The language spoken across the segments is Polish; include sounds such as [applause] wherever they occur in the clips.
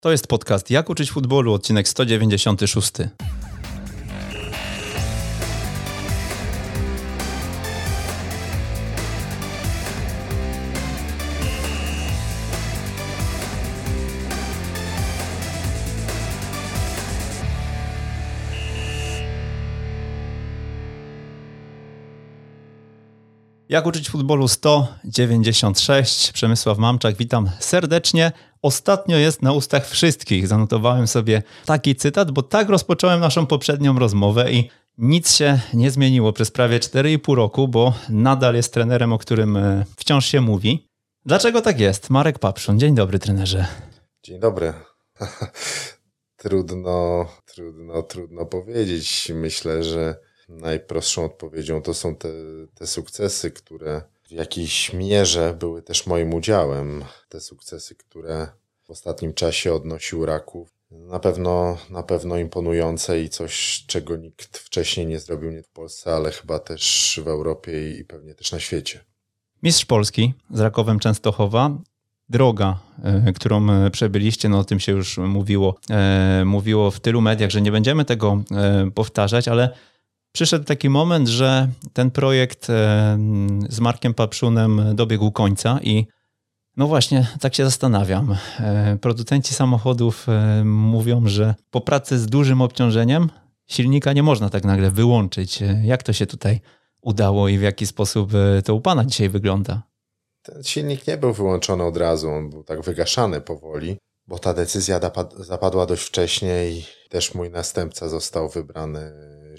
To jest podcast Jak uczyć futbolu, odcinek 196. Jak uczyć futbolu 196. Przemysław Mamczak, witam serdecznie. Ostatnio jest na ustach wszystkich. Zanotowałem sobie taki cytat, bo tak rozpocząłem naszą poprzednią rozmowę i nic się nie zmieniło przez prawie 4,5 roku, bo nadal jest trenerem, o którym e, wciąż się mówi. Dlaczego tak jest? Marek Papszun. Dzień dobry, trenerze. Dzień dobry. [laughs] trudno, trudno, trudno powiedzieć. Myślę, że najprostszą odpowiedzią to są te, te sukcesy, które w jakiejś mierze były też moim udziałem. Te sukcesy, które w ostatnim czasie odnosił Raków. Na pewno, na pewno imponujące i coś, czego nikt wcześniej nie zrobił nie w Polsce, ale chyba też w Europie i pewnie też na świecie. Mistrz Polski z Rakowem Częstochowa. Droga, e, którą e, przebyliście, no o tym się już mówiło, e, mówiło w tylu mediach, że nie będziemy tego powtarzać, ale przyszedł taki moment, że ten projekt z Markiem Papszunem dobiegł końca i no właśnie, tak się zastanawiam. E, producenci samochodów e, mówią, że po pracy z dużym obciążeniem silnika nie można tak nagle wyłączyć. E, jak to się tutaj udało i w jaki sposób to u Pana dzisiaj wygląda? Ten silnik nie był wyłączony od razu, on był tak wygaszany powoli, bo ta decyzja zapadła dość wcześnie i też mój następca został wybrany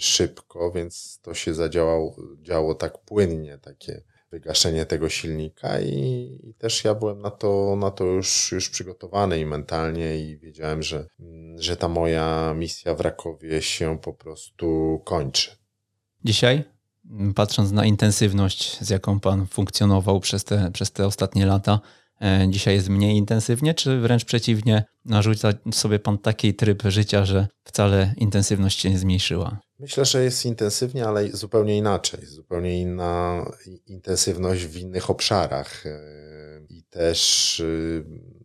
szybko, więc to się zadziało działo tak płynnie, takie wygaszenie tego silnika i, i, też ja byłem na to, na to już, już przygotowany i mentalnie i wiedziałem, że, że ta moja misja w Rakowie się po prostu kończy. Dzisiaj, patrząc na intensywność, z jaką Pan funkcjonował przez te, przez te ostatnie lata, e, dzisiaj jest mniej intensywnie, czy wręcz przeciwnie, narzuca sobie Pan taki tryb życia, że wcale intensywność się nie zmniejszyła? Myślę, że jest intensywnie, ale zupełnie inaczej. Zupełnie inna intensywność w innych obszarach. E, I też, e,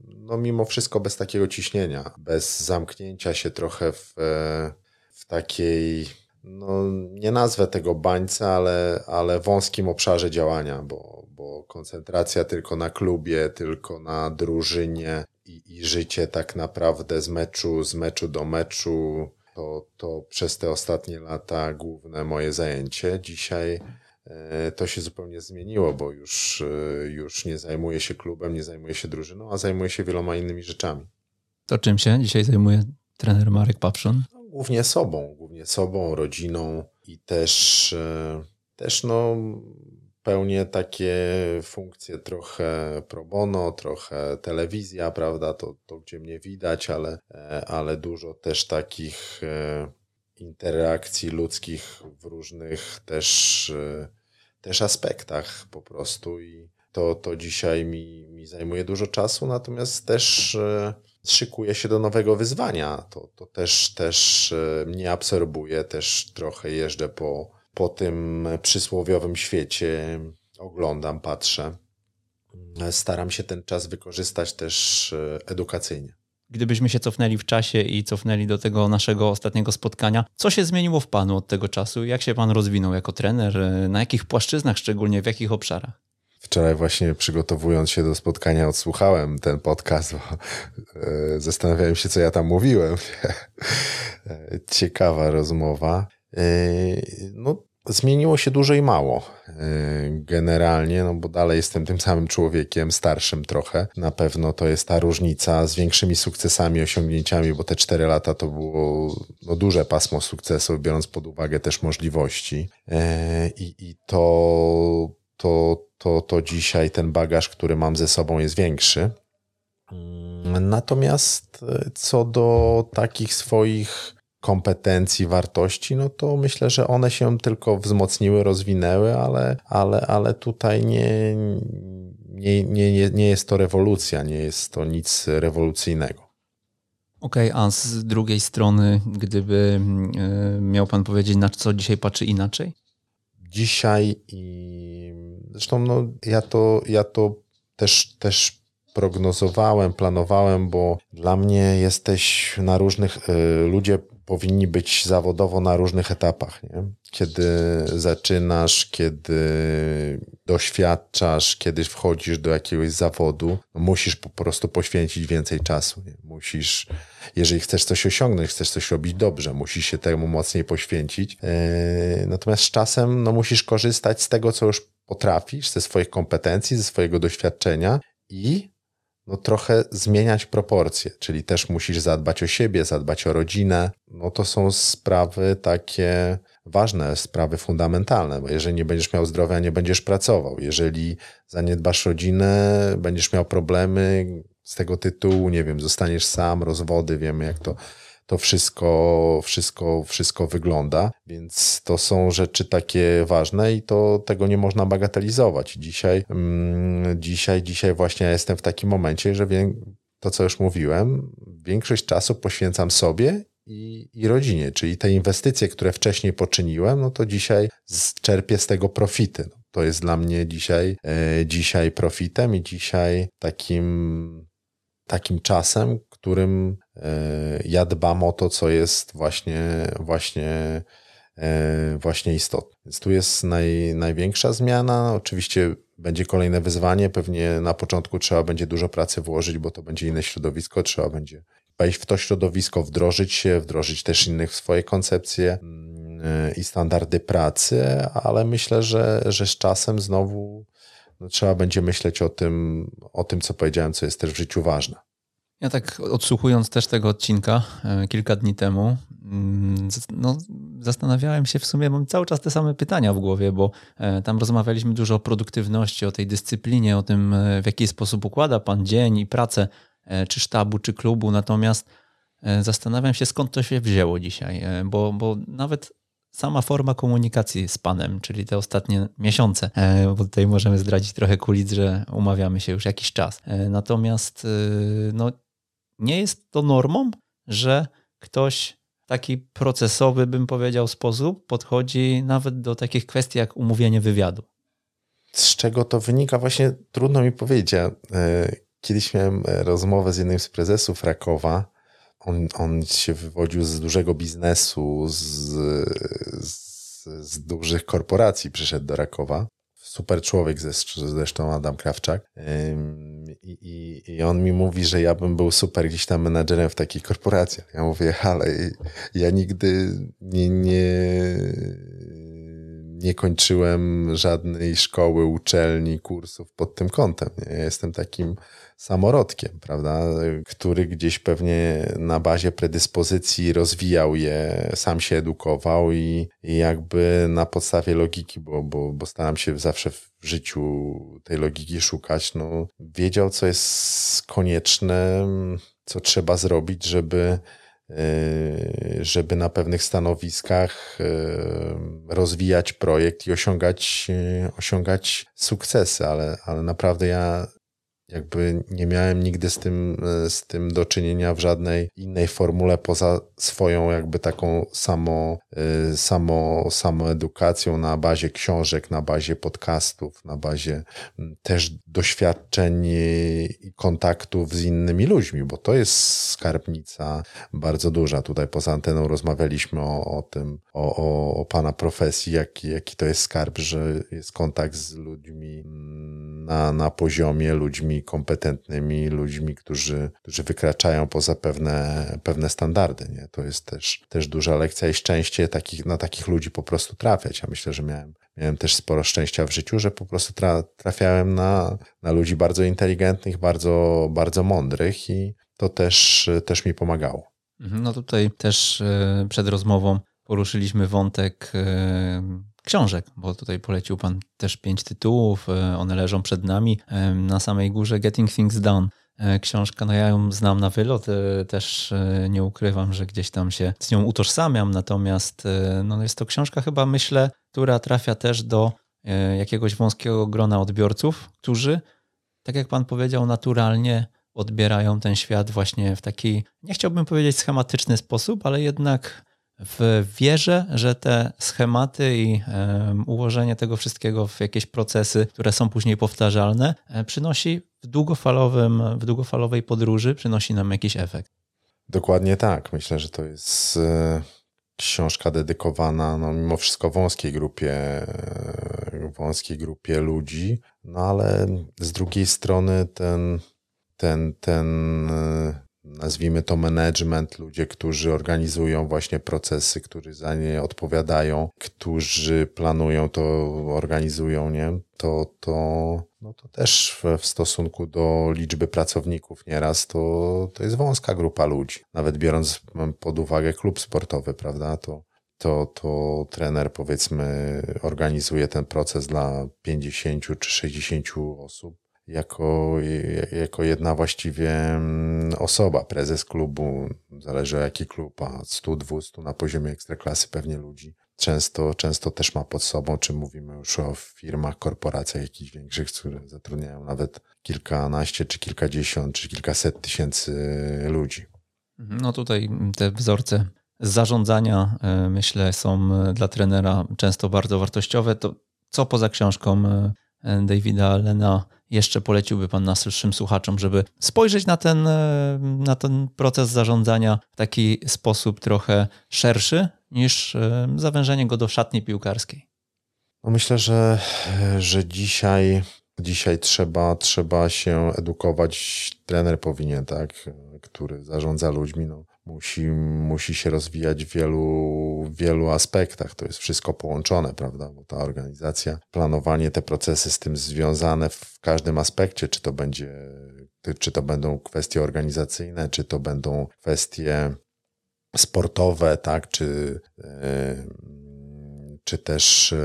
no mimo wszystko, bez takiego ciśnienia, bez zamknięcia się trochę w, e, w takiej, no nie nazwę tego bańce, ale, ale wąskim obszarze działania, bo, bo koncentracja tylko na klubie, tylko na drużynie i, i życie tak naprawdę z meczu, z meczu do meczu to, to przez te ostatnie lata główne moje zajęcie. Dzisiaj e, to się zupełnie zmieniło, bo już, e, już nie zajmuję się klubem, nie zajmuję się drużyną, a zajmuję się wieloma innymi rzeczami. To czym się dzisiaj zajmuje trener Marek Papszun? No, głównie sobą, głównie sobą, rodziną i też, e, też no, pełnię takie funkcje trochę pro bono, trochę telewizja, prawda, to, to gdzie mnie widać, ale, e, ale dużo też takich e, interakcji ludzkich w różnych też, e, też aspektach po prostu i to, to dzisiaj mi, mi zajmuje dużo czasu, natomiast też szykuję się do nowego wyzwania. To, to też, też mnie absorbuje, też trochę jeżdżę po, po tym przysłowiowym świecie oglądam, patrzę. Staram się ten czas wykorzystać też e, edukacyjnie. Gdybyśmy się cofnęli w czasie i cofnęli do tego naszego ostatniego spotkania, co się zmieniło w Panu od tego czasu? Jak się Pan rozwinął jako trener? E, na jakich płaszczyznach szczególnie, w jakich obszarach? Wczoraj właśnie przygotowując się do spotkania odsłuchałem ten podcast, bo e, zastanawiałem się, co ja tam mówiłem. [laughs] Ciekawa rozmowa. Yy, no, zmieniło się dużo i mało. Yy, generalnie, no bo dalej jestem tym samym człowiekiem, starszym trochę. Na pewno to jest ta różnica z większymi sukcesami, osiągnięciami, bo te cztery lata to było no, duże pasmo sukcesów, biorąc pod uwagę też możliwości. Yy, I, i to, to, to, to dzisiaj ten bagaż, który mam ze sobą, jest większy. Natomiast co do takich swoich kompetencji, wartości, no to myślę, że one się tylko wzmocniły, rozwinęły, ale, ale, ale tutaj nie, nie, nie, nie jest to rewolucja, nie jest to nic rewolucyjnego. Okej, okay, a z drugiej strony, gdyby e, miał Pan powiedzieć, na co dzisiaj patrzy inaczej? Dzisiaj i zresztą no, ja, to, ja to też, też prognozowałem, planowałem, bo dla mnie jesteś na różnych, y, ludzie powinni być zawodowo na różnych etapach. Nie? Kiedy zaczynasz, kiedy doświadczasz, kiedy wchodzisz do jakiegoś zawodu, no musisz po prostu poświęcić więcej czasu. Nie? Musisz, jeżeli chcesz coś osiągnąć, chcesz coś robić dobrze, musisz się temu mocniej poświęcić. Yy, natomiast z czasem no, musisz korzystać z tego, co już potrafisz, ze swoich kompetencji, ze swojego doświadczenia i no trochę zmieniać proporcje, czyli też musisz zadbać o siebie, zadbać o rodzinę. No to są sprawy takie ważne, sprawy fundamentalne, bo jeżeli nie będziesz miał zdrowia, nie będziesz pracował. Jeżeli zaniedbasz rodzinę, będziesz miał problemy z tego tytułu, nie wiem, zostaniesz sam, rozwody, wiemy jak to to wszystko, wszystko, wszystko wygląda. Więc to są rzeczy takie ważne i to tego nie można bagatelizować. Dzisiaj, mm, dzisiaj, dzisiaj właśnie jestem w takim momencie, że wiem, to co już mówiłem, większość czasu poświęcam sobie i, i rodzinie, czyli te inwestycje, które wcześniej poczyniłem, no to dzisiaj czerpię z tego profity. No, to jest dla mnie dzisiaj, e, dzisiaj profitem i dzisiaj takim, takim czasem, którym ja dbam o to, co jest właśnie, właśnie, e, właśnie istotne. Więc tu jest naj, największa zmiana. Oczywiście będzie kolejne wyzwanie. Pewnie na początku trzeba będzie dużo pracy włożyć, bo to będzie inne środowisko. Trzeba będzie wejść w to środowisko, wdrożyć się, wdrożyć też innych w swoje koncepcje mm, e, i standardy pracy, ale myślę, że, że z czasem znowu no, trzeba będzie myśleć o tym, o tym, co powiedziałem, co jest też w życiu ważne. Ja tak odsłuchując też tego odcinka e, kilka dni temu, mm, no, zastanawiałem się w sumie, mam cały czas te same pytania w głowie, bo e, tam rozmawialiśmy dużo o produktywności, o tej dyscyplinie, o tym, e, w jaki sposób układa Pan dzień i pracę, czy sztabu, czy klubu. Natomiast zastanawiam się, skąd to się wzięło dzisiaj, bo, bo nawet sama forma komunikacji z Panem, czyli te ostatnie miesiące, bo tutaj możemy zdradzić trochę kulic, że umawiamy się już jakiś czas. Natomiast no, nie jest to normą, że ktoś taki procesowy, bym powiedział, sposób podchodzi nawet do takich kwestii jak umówienie wywiadu. Z czego to wynika? Właśnie trudno mi powiedzieć. E, kiedyś miałem rozmowę z jednym z prezesów Rakowa. On, on się wywodził z dużego biznesu, z, z, z dużych korporacji, przyszedł do Rakowa super człowiek, zresztą Adam Krawczak. I, i, on mi mówi, że ja bym był super gdzieś tam menadżerem w takich korporacjach. Ja mówię, ale ja nigdy nie, nie, nie kończyłem żadnej szkoły, uczelni, kursów pod tym kątem. Ja jestem takim samorodkiem, prawda, który gdzieś pewnie na bazie predyspozycji rozwijał je, sam się edukował i, i jakby na podstawie logiki, bo, bo, bo staram się zawsze w życiu tej logiki szukać, no, wiedział, co jest konieczne, co trzeba zrobić, żeby żeby na pewnych stanowiskach e, rozwijać projekt i osiągać, e, osiągać sukcesy, ale, ale naprawdę ja jakby nie miałem nigdy z tym, e, z tym do czynienia w żadnej innej formule poza swoją jakby taką samo, e, samo, samoedukacją na bazie książek, na bazie podcastów, na bazie też doświadczeń i kontaktów z innymi ludźmi, bo to jest skarbnica bardzo duża. Tutaj poza anteną rozmawialiśmy o, o tym, o, o, o pana profesji, jaki, jaki to jest skarb, że jest kontakt z ludźmi na, na poziomie, ludźmi kompetentnymi, ludźmi, którzy, którzy wykraczają poza pewne, pewne standardy. Nie? To jest też, też duża lekcja i szczęście takich, na takich ludzi po prostu trafiać. Ja myślę, że miałem, miałem też sporo szczęścia w życiu, że po prostu tra, trafiałem na, na ludzi bardzo inteligentnych, bardzo, bardzo mądrych i to też, też mi pomagało. Mhm, no tutaj też e, przed rozmową poruszyliśmy wątek e, książek, bo tutaj polecił Pan też pięć tytułów, e, one leżą przed nami. E, na samej górze Getting Things Done. E, książka, no ja ją znam na wylot, też nie ukrywam, że gdzieś tam się z nią utożsamiam, natomiast no jest to książka chyba, myślę, która trafia też do jakiegoś wąskiego grona odbiorców, którzy, tak jak Pan powiedział, naturalnie odbierają ten świat właśnie w taki, nie chciałbym powiedzieć schematyczny sposób, ale jednak w wierze, że te schematy i ułożenie tego wszystkiego w jakieś procesy, które są później powtarzalne, e, przynosi w, długofalowym, w długofalowej podróży, przynosi nam jakiś efekt. Dokładnie tak. Myślę, że to jest e, książka dedykowana no, mimo wszystko wąskiej grupie, e, wąskiej grupie ludzi, no ale z drugiej strony ten, ten, ten nazwijmy to management, ludzie, którzy organizują właśnie procesy, którzy za nie odpowiadają, którzy planują to, organizują, nie? To, to, no to też w, stosunku do liczby pracowników nieraz to, to jest wąska grupa ludzi. Nawet biorąc pod uwagę klub sportowy, prawda, to, to, to trener powiedzmy organizuje ten proces dla 50 czy 60 osób jako, jako jedna właściwie mm, osoba, prezes klubu, zależy jaki klub, a 100-200 na poziomie ekstraklasy pewnie ludzi. Często, często też ma pod sobą, czy mówimy już o firmach, korporacjach jakichś większych, które zatrudniają nawet kilkanaście, czy kilkadziesiąt, czy kilkaset tysięcy ludzi. Mhm. No tutaj te wzorce zarządzania, e, myślę, są dla trenera często bardzo wartościowe. To co poza książką e, Davida Allena jeszcze poleciłby Pan naszym słuchaczom, żeby spojrzeć na ten, e, na ten proces zarządzania w taki sposób trochę szerszy niż e, zawężenie go do szatni piłkarskiej? No myślę, że, że dzisiaj, dzisiaj trzeba, trzeba się edukować. Trener powinien, tak, który zarządza ludźmi. No musi, musi się rozwijać w wielu, wielu aspektach. To jest wszystko połączone, prawda? Bo ta organizacja, planowanie, te procesy z tym związane w każdym aspekcie, czy to będzie, czy to będą kwestie organizacyjne, czy to będą kwestie sportowe, tak, czy yy, czy też e,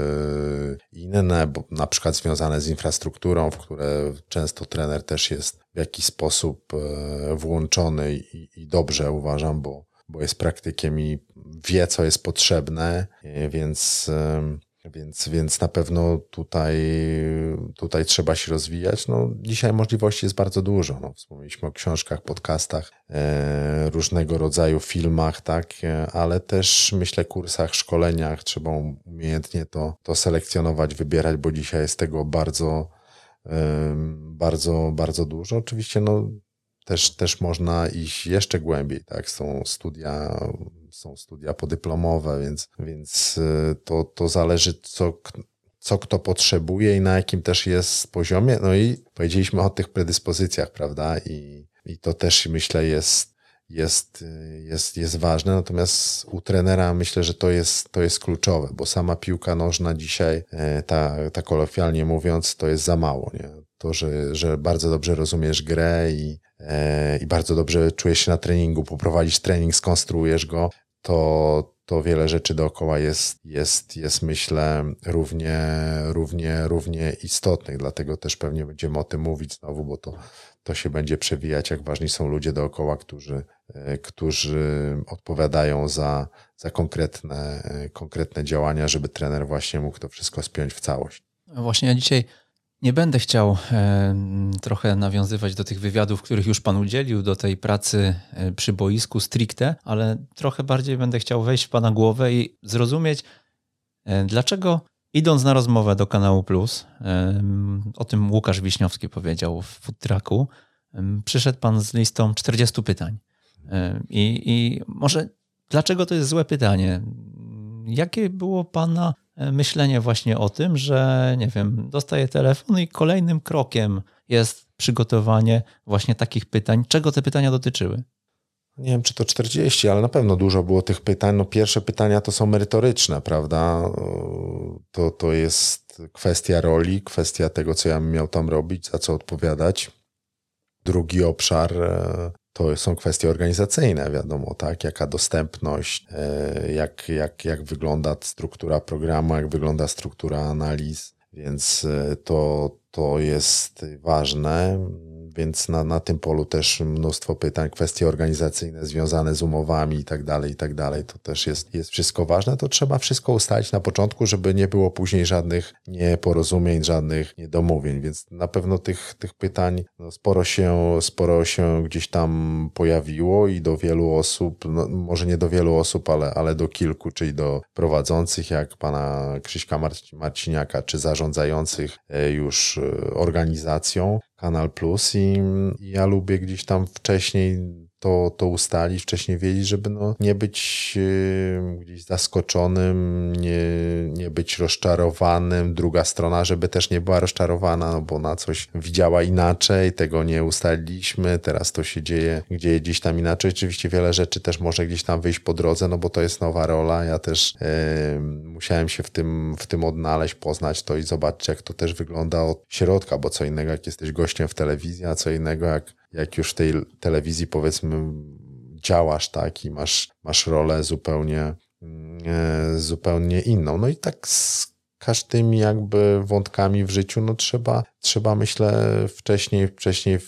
inne, bo na przykład związane z infrastrukturą, w które często trener też jest w jakiś sposób e, włączony i, dobrze uważam, bo, bo jest praktykiem i wie, co jest potrzebne, e, więc więc, więc na pewno tutaj, tutaj trzeba się rozwijać. No, dzisiaj możliwości jest bardzo dużo. No, wspomnieliśmy o książkach, podcastach, e, różnego rodzaju filmach, tak, e, ale też myślę kursach, szkoleniach. Trzeba umiejętnie to, to selekcjonować, wybierać, bo dzisiaj jest tego bardzo, e, bardzo, bardzo dużo. Oczywiście no, też, też można iść jeszcze głębiej, tak? Są studia, są studia podyplomowe, więc, więc y, to, to zależy, co, co kto potrzebuje i na jakim też jest poziomie. No i powiedzieliśmy o tych predyspozycjach, prawda? I, i to też myślę jest, jest, jest, jest ważne. Natomiast u trenera myślę, że to jest, to jest kluczowe, bo sama piłka nożna dzisiaj, e, ta, ta kolokwialnie mówiąc, to jest za mało. Nie? To, że, że bardzo dobrze rozumiesz grę i, i bardzo dobrze czujesz się na treningu, poprowadzisz trening, skonstruujesz go, to, to wiele rzeczy dookoła jest, jest, jest myślę, równie, równie, równie istotnych. Dlatego też pewnie będziemy o tym mówić znowu, bo to, to się będzie przewijać, jak ważni są ludzie dookoła, którzy, e, którzy odpowiadają za, za konkretne, konkretne działania, żeby trener właśnie mógł to wszystko spiąć w całość. Właśnie ja dzisiaj nie będę chciał e, trochę nawiązywać do tych wywiadów, których już Pan udzielił, do tej pracy e, przy boisku stricte, ale trochę bardziej będę chciał wejść w Pana głowę i zrozumieć, e, dlaczego idąc na rozmowę do kanału Plus, o tym Łukasz Wiśniowski powiedział w Food Trucku, przyszedł Pan z listą 40 pytań. I, I może dlaczego to jest złe pytanie? Jakie było Pana E, myślenie właśnie o tym, że nie wiem, dostaję telefon i kolejnym krokiem jest przygotowanie właśnie takich pytań. Czego te pytania dotyczyły? Nie wiem, czy to 40, ale na pewno dużo było tych pytań. No pierwsze pytania to są merytoryczne, prawda? To, to jest kwestia roli, kwestia tego, co ja miał tam robić, za co odpowiadać. Drugi obszar e, to są kwestie organizacyjne, wiadomo, tak? Jaka dostępność, e, jak, jak, jak wygląda struktura programu, jak wygląda struktura analiz, więc e, to, to jest ważne. Więc na, na tym polu też mnóstwo pytań, kwestie organizacyjne związane z umowami i tak dalej, i tak dalej. To też jest, jest wszystko ważne. To trzeba wszystko ustalić na początku, żeby nie było później żadnych nieporozumień, żadnych niedomówień, więc na pewno tych, tych pytań no, sporo, się, sporo się gdzieś tam pojawiło i do wielu osób, no, może nie do wielu osób, ale, ale do kilku, czyli do prowadzących jak pana Krzyśka Marciniaka, czy zarządzających e, już e, organizacją Kanal Plus i ja lubię gdzieś tam wcześniej to, to ustalić, wcześniej wiedzieć, żeby no, nie być yy, gdzieś zaskoczonym, nie, nie być rozczarowanym. Druga strona, żeby też nie była rozczarowana, no bo na coś widziała inaczej, tego nie ustaliliśmy, teraz to się dzieje, dzieje gdzieś tam inaczej. Oczywiście wiele rzeczy też może gdzieś tam wyjść po drodze, no bo to jest nowa rola. Ja też yy, musiałem się w tym, w tym odnaleźć, poznać to i zobaczyć, jak to też wygląda od środka, bo co innego, jak jesteś gościem w telewizji, a co innego, jak jak już w tej telewizji powiedzmy działasz, tak, i masz, masz rolę zupełnie, e, zupełnie inną. No i tak z każdymi jakby wątkami w życiu, no trzeba, trzeba myślę wcześniej, wcześniej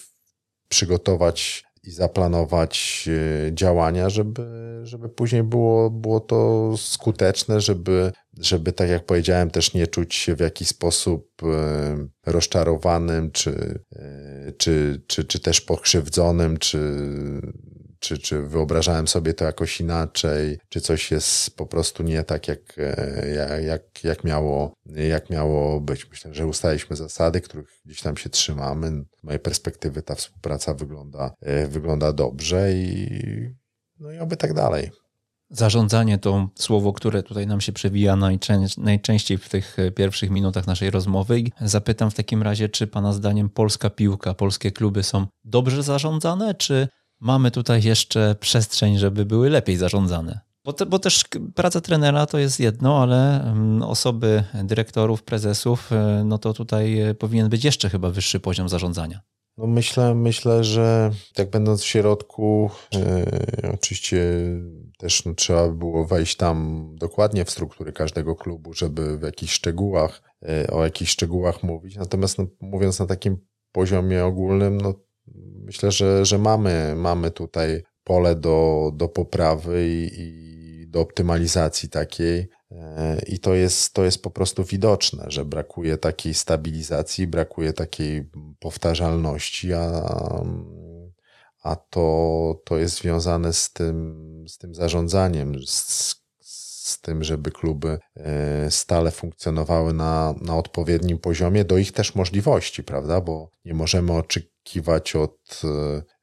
przygotować i zaplanować e, działania, żeby, żeby później było, było to skuteczne, żeby, żeby, tak jak powiedziałem, też nie czuć się w jakiś sposób e, rozczarowanym, czy, e, czy, czy, czy też pokrzywdzonym, czy, czy, czy wyobrażałem sobie to jakoś inaczej, czy coś jest po prostu nie tak, jak, jak, jak, miało, jak miało być. Myślę, że ustaliśmy zasady, których gdzieś tam się trzymamy. Z mojej perspektywy ta współpraca wygląda, wygląda dobrze i no i oby tak dalej. Zarządzanie to słowo, które tutaj nam się przewija najczęściej w tych pierwszych minutach naszej rozmowy. I zapytam w takim razie, czy Pana zdaniem polska piłka, polskie kluby są dobrze zarządzane, czy mamy tutaj jeszcze przestrzeń, żeby były lepiej zarządzane? Bo, te, bo, też praca trenera to jest jedno, ale mm, osoby dyrektorów, prezesów, e, no to tutaj e, powinien być jeszcze chyba wyższy poziom zarządzania. No myślę, myślę, że tak będąc w środku, yy, oczywiście też no, trzeba było wejść tam dokładnie w struktury każdego klubu, żeby w jakichś szczegółach, yy, o jakichś szczegółach mówić. Natomiast no, mówiąc na takim poziomie ogólnym, no myślę, że, że mamy, mamy tutaj pole do, do poprawy i, i do optymalizacji takiej. I to jest, to jest po prostu widoczne, że brakuje takiej stabilizacji, brakuje takiej powtarzalności, a, a to, to jest związane z tym, z tym zarządzaniem, z, z tym, żeby kluby e, stale funkcjonowały na, na odpowiednim poziomie do ich też możliwości, prawda? Bo nie możemy oczekiwać od,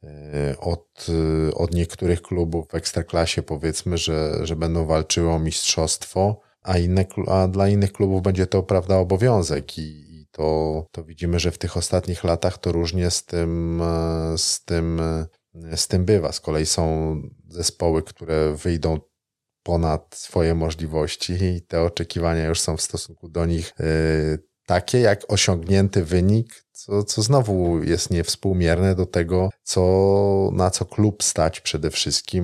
e, od, od niektórych klubów w ekstraklasie, powiedzmy, że, że będą walczyły o mistrzostwo, a, inne, a dla innych klubów będzie to, prawda, obowiązek i, i to, to widzimy, że w tych ostatnich latach to różnie z tym, e, z tym, z tym bywa. Z kolei są zespoły, które wyjdą ponad swoje możliwości i te oczekiwania już są w stosunku do nich takie, jak osiągnięty wynik, co, co znowu jest niewspółmierne do tego, co, na co klub stać przede wszystkim,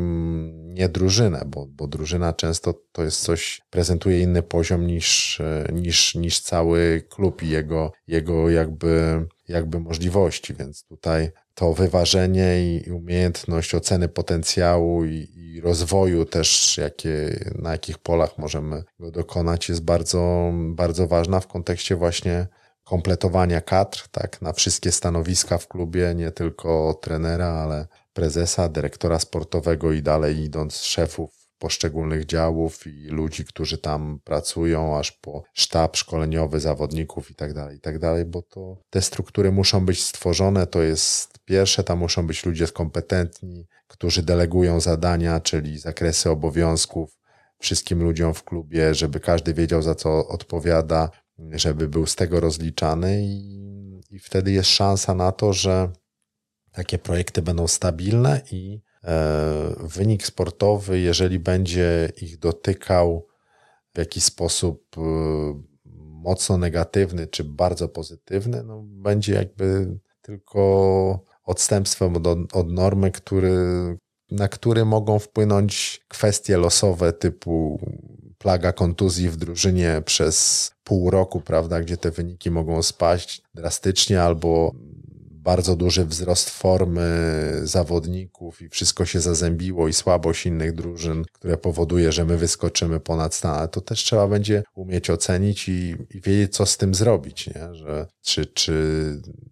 nie drużynę, bo, bo drużyna często to jest coś, prezentuje inny poziom niż, niż, niż cały klub i jego, jego jakby, jakby możliwości, więc tutaj to wyważenie i umiejętność oceny potencjału i, i, rozwoju też, jakie, na jakich polach możemy go dokonać, jest bardzo, bardzo ważna w kontekście właśnie kompletowania kadr, tak, na wszystkie stanowiska w klubie, nie tylko trenera, ale prezesa, dyrektora sportowego i dalej idąc szefów poszczególnych działów i ludzi, którzy tam pracują, aż po sztab szkoleniowy zawodników i tak dalej, i tak dalej, bo to te struktury muszą być stworzone, to jest pierwsze, tam muszą być ludzie kompetentni, którzy delegują zadania, czyli zakresy obowiązków wszystkim ludziom w klubie, żeby każdy wiedział, za co odpowiada, żeby był z tego rozliczany i, i wtedy jest szansa na to, że takie projekty będą stabilne i wynik sportowy, jeżeli będzie ich dotykał w jakiś sposób e, mocno negatywny czy bardzo pozytywny, no będzie jakby tylko odstępstwem od, od normy, który, na który mogą wpłynąć kwestie losowe typu plaga kontuzji w drużynie przez pół roku, prawda, gdzie te wyniki mogą spaść drastycznie albo bardzo duży wzrost formy zawodników i wszystko się zazębiło i słabość innych drużyn, które powoduje, że my wyskoczymy ponad stan, ale to też trzeba będzie umieć ocenić i, i wiedzieć, co z tym zrobić, nie? Że, czy, czy,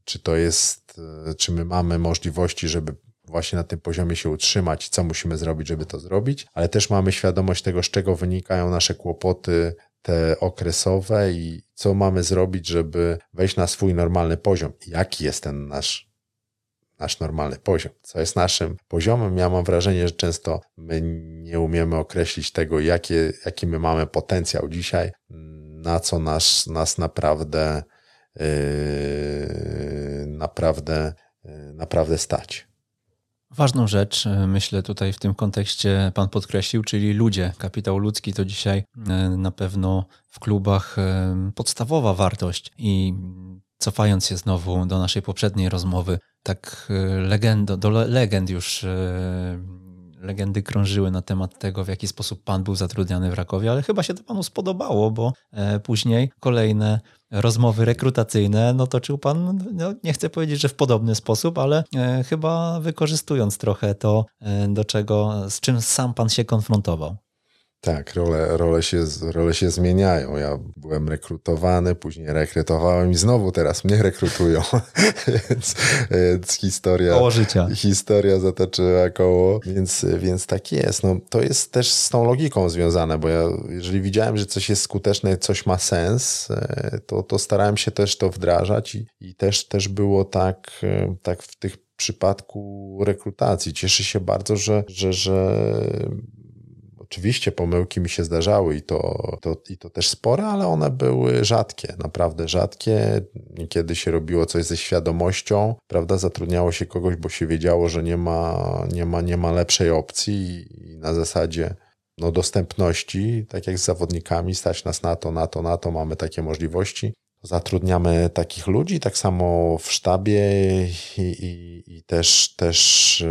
czy to jest, czy my mamy możliwości, żeby właśnie na tym poziomie się utrzymać, co musimy zrobić, żeby to zrobić, ale też mamy świadomość tego, z czego wynikają nasze kłopoty, te okresowe i co mamy zrobić, żeby wejść na swój normalny poziom. Jaki jest ten nasz, nasz normalny poziom? Co jest naszym poziomem? Ja mam wrażenie, że często my nie umiemy określić tego, jakie, jaki my mamy potencjał dzisiaj, na co nas, nas naprawdę, yy, naprawdę, yy, naprawdę stać. Ważną rzecz, e, myślę tutaj w tym kontekście Pan podkreślił, czyli ludzie. Kapitał ludzki to dzisiaj e, na pewno w klubach e, podstawowa wartość i cofając się znowu do naszej poprzedniej rozmowy, tak legendo, do legend już legendy krążyły na temat tego, w jaki sposób pan był zatrudniany w Rakowie, ale chyba się to panu spodobało, bo później kolejne rozmowy rekrutacyjne no toczył pan, no, nie chcę powiedzieć, że w podobny sposób, ale e, chyba wykorzystując trochę to, e, do czego, z czym sam pan się konfrontował. Tak, role, role, się, role się zmieniają. Ja byłem rekrutowany, później rekrutowałem i znowu teraz mnie rekrutują. [laughs] więc, więc, historia. Koło życia. Historia zatoczyła koło, więc, więc tak jest. No, to jest też z tą logiką związane, bo ja, jeżeli widziałem, że coś jest skuteczne, coś ma sens, e, to, to starałem się też to wdrażać i, i też, też było tak, e, tak w tych przypadku rekrutacji. Cieszę się bardzo, że, że, że Oczywiście pomyłki mi się zdarzały i to, to, i to też spore, ale one były rzadkie, naprawdę rzadkie. Niekiedy się robiło coś ze świadomością, prawda? Zatrudniało się kogoś, bo się wiedziało, że nie ma, nie ma, nie ma lepszej opcji i na zasadzie no, dostępności, tak jak z zawodnikami, stać nas na to, na to, na to, mamy takie możliwości. Zatrudniamy takich ludzi, tak samo w sztabie i, i, i też, też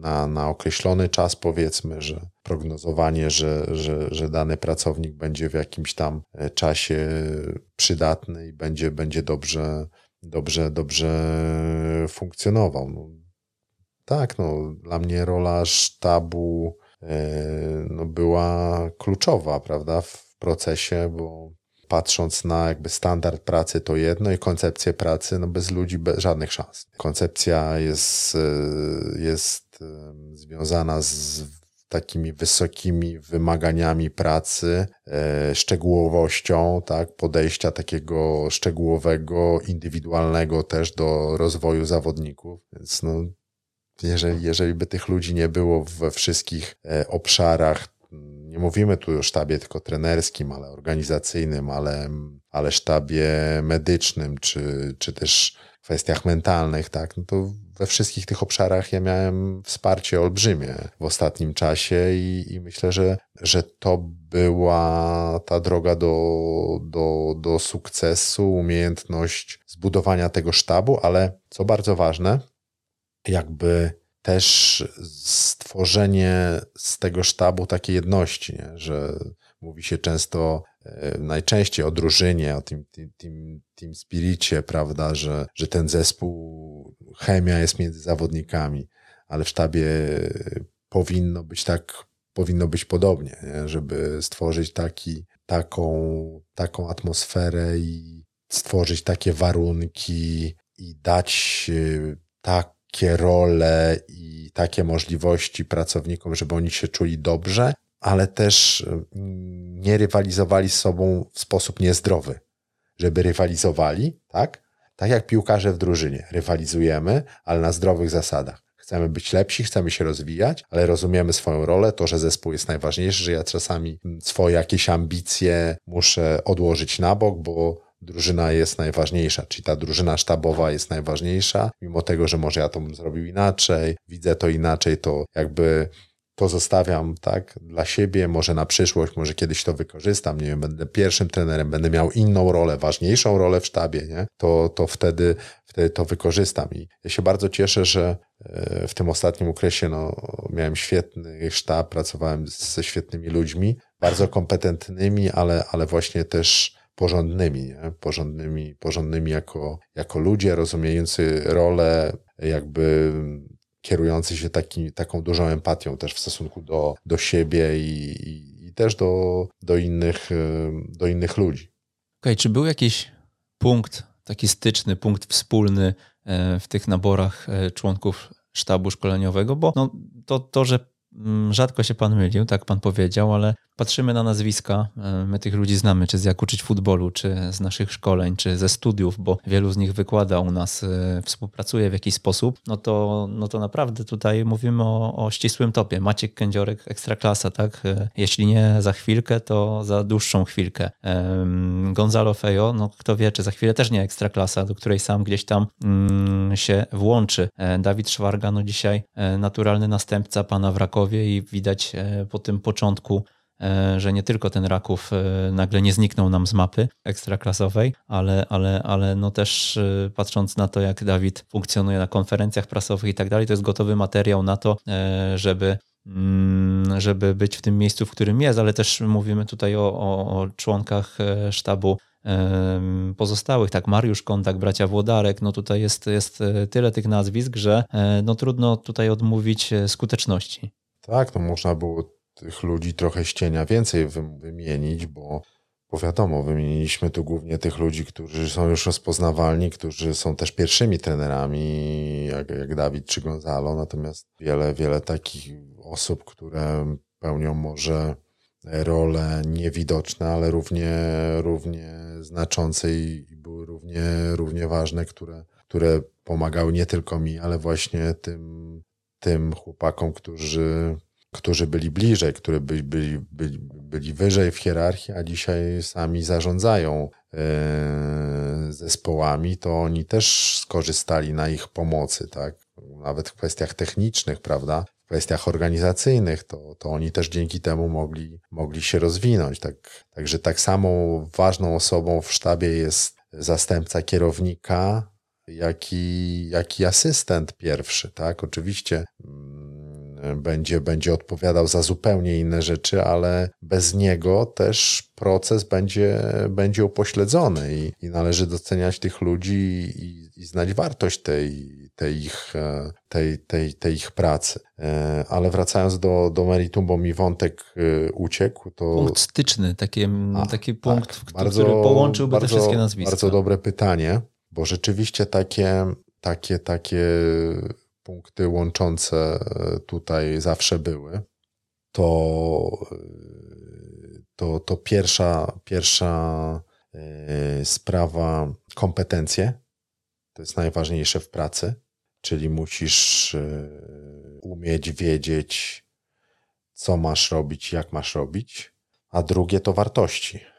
na, na określony czas, powiedzmy, że prognozowanie, że, że, że dany pracownik będzie w jakimś tam e, czasie przydatny i będzie, będzie dobrze, dobrze, dobrze funkcjonował. No, tak, no, dla mnie rola sztabu e, no, była kluczowa, prawda, w procesie, bo patrząc na jakby standard pracy to jedno i koncepcję pracy, no bez ludzi bez żadnych szans. Koncepcja jest, e, jest związana z takimi wysokimi wymaganiami pracy, e, szczegółowością, tak, podejścia takiego szczegółowego, indywidualnego też do rozwoju zawodników. Więc no, jeżeli, jeżeli by tych ludzi nie było we wszystkich e, obszarach, nie mówimy tu o sztabie tylko trenerskim, ale organizacyjnym, ale, ale sztabie medycznym, czy, czy też kwestiach mentalnych, tak, no to we wszystkich tych obszarach ja miałem wsparcie olbrzymie w ostatnim czasie i, i myślę, że, że to była ta droga do, do, do sukcesu, umiejętność zbudowania tego sztabu, ale co bardzo ważne, jakby też stworzenie z tego sztabu takiej jedności, nie? że mówi się często najczęściej o drużynie, o tym, tym, tym, tym spiricie, prawda, że, że ten zespół, chemia jest między zawodnikami, ale w sztabie powinno być tak, powinno być podobnie, nie? żeby stworzyć taki, taką, taką atmosferę i stworzyć takie warunki i dać e, takie role i takie możliwości pracownikom, żeby oni się czuli dobrze, ale też mm, nie rywalizowali z sobą w sposób niezdrowy. Żeby rywalizowali, tak? Tak jak piłkarze w drużynie. Rywalizujemy, ale na zdrowych zasadach. Chcemy być lepsi, chcemy się rozwijać, ale rozumiemy swoją rolę, to, że zespół jest najważniejszy, że ja czasami swoje jakieś ambicje muszę odłożyć na bok, bo drużyna jest najważniejsza, czyli ta drużyna sztabowa jest najważniejsza, mimo tego, że może ja to bym zrobił inaczej, widzę to inaczej, to jakby to zostawiam tak dla siebie, może na przyszłość, może kiedyś to wykorzystam, nie wiem, będę pierwszym trenerem, będę miał inną rolę, ważniejszą rolę w sztabie, nie? To, to wtedy, wtedy to wykorzystam. I ja się bardzo cieszę, że e, w tym ostatnim okresie no, miałem świetny sztab, pracowałem ze świetnymi ludźmi, bardzo kompetentnymi, ale, ale właśnie też porządnymi, nie? porządnymi, porządnymi jako, jako ludzie, rozumiejący rolę jakby kierujący się taki, taką dużą empatią też w stosunku do, do siebie i, i, i też do, do, innych, do innych ludzi. Okej, okay, czy był jakiś punkt, taki styczny, punkt wspólny e, w tych naborach e, członków sztabu szkoleniowego? Bo no, to, to, że mm, rzadko się pan mylił, tak pan powiedział, ale patrzymy na nazwiska, e, my tych ludzi znamy, czy z jak uczyć futbolu, czy z naszych szkoleń, czy ze studiów, bo wielu z nich wykłada u nas, e, współpracuje w jakiś sposób, no to, no to naprawdę tutaj mówimy o, o ścisłym topie. Maciek Kędziorek, ekstraklasa, tak? E, jeśli nie za chwilkę, to za dłuższą chwilkę. Gonzalo Fejo, no kto wie, czy za chwilę też nie ekstraklasa, do której sam gdzieś tam mm, się włączy. Dawid Szwarga, no dzisiaj naturalny następca pana w Rakowie i widać po tym początku że nie tylko ten Raków e, nagle nie zniknął nam z mapy ekstraklasowej, ale, ale, ale no też e, patrząc na to, jak Dawid funkcjonuje na konferencjach prasowych i tak dalej, to jest gotowy materiał na to, żeby mm, żeby być w tym miejscu, w którym jest, ale też mówimy tutaj o, o, o członkach sztabu pozostałych, tak Mariusz Kontak, bracia Włodarek, no tutaj jest, jest tyle tych nazwisk, że no trudno tutaj odmówić skuteczności. Tak, no można było tych ludzi trochę ścienia więcej wymienić, bo, bo wiadomo, wymieniliśmy tu głównie tych ludzi, którzy są już rozpoznawalni, którzy są też pierwszymi trenerami, jak, jak Dawid czy Gonzalo, natomiast wiele, wiele takich osób, które pełnią może role niewidoczne, ale równie, równie znaczące i były równie, równie ważne, które, które pomagały nie tylko mi, ale właśnie tym, tym chłopakom, którzy którzy byli bliżej, którzy byli, byli, byli, wyżej w hierarchii, a dzisiaj sami zarządzają e, zespołami, to oni też skorzystali na ich pomocy, tak? Nawet w kwestiach technicznych, prawda? W kwestiach organizacyjnych, to, to oni też dzięki temu mogli, mogli się rozwinąć. Tak, także tak samo ważną osobą w sztabie jest zastępca kierownika, jak i, jak i asystent pierwszy, tak? Oczywiście będzie, będzie odpowiadał za zupełnie inne rzeczy, ale bez niego też proces będzie, będzie upośledzony i, i należy doceniać tych ludzi i, i znać wartość tej, tej, ich, tej, tej, tej ich pracy. E, ale wracając do, do meritum, bo mi wątek e, uciekł, to... Punkt styczny, taki, A, taki punkt, tak, bardzo, który połączyłby bardzo, te wszystkie nazwiska. Bardzo dobre pytanie, bo rzeczywiście takie, takie, takie punkty łączące e, tutaj zawsze były, to, e, to, to pierwsza, pierwsza e, sprawa kompetencje. To jest najważniejsze w pracy, czyli musisz umieć wiedzieć, co masz robić, jak masz robić. A drugie to wartości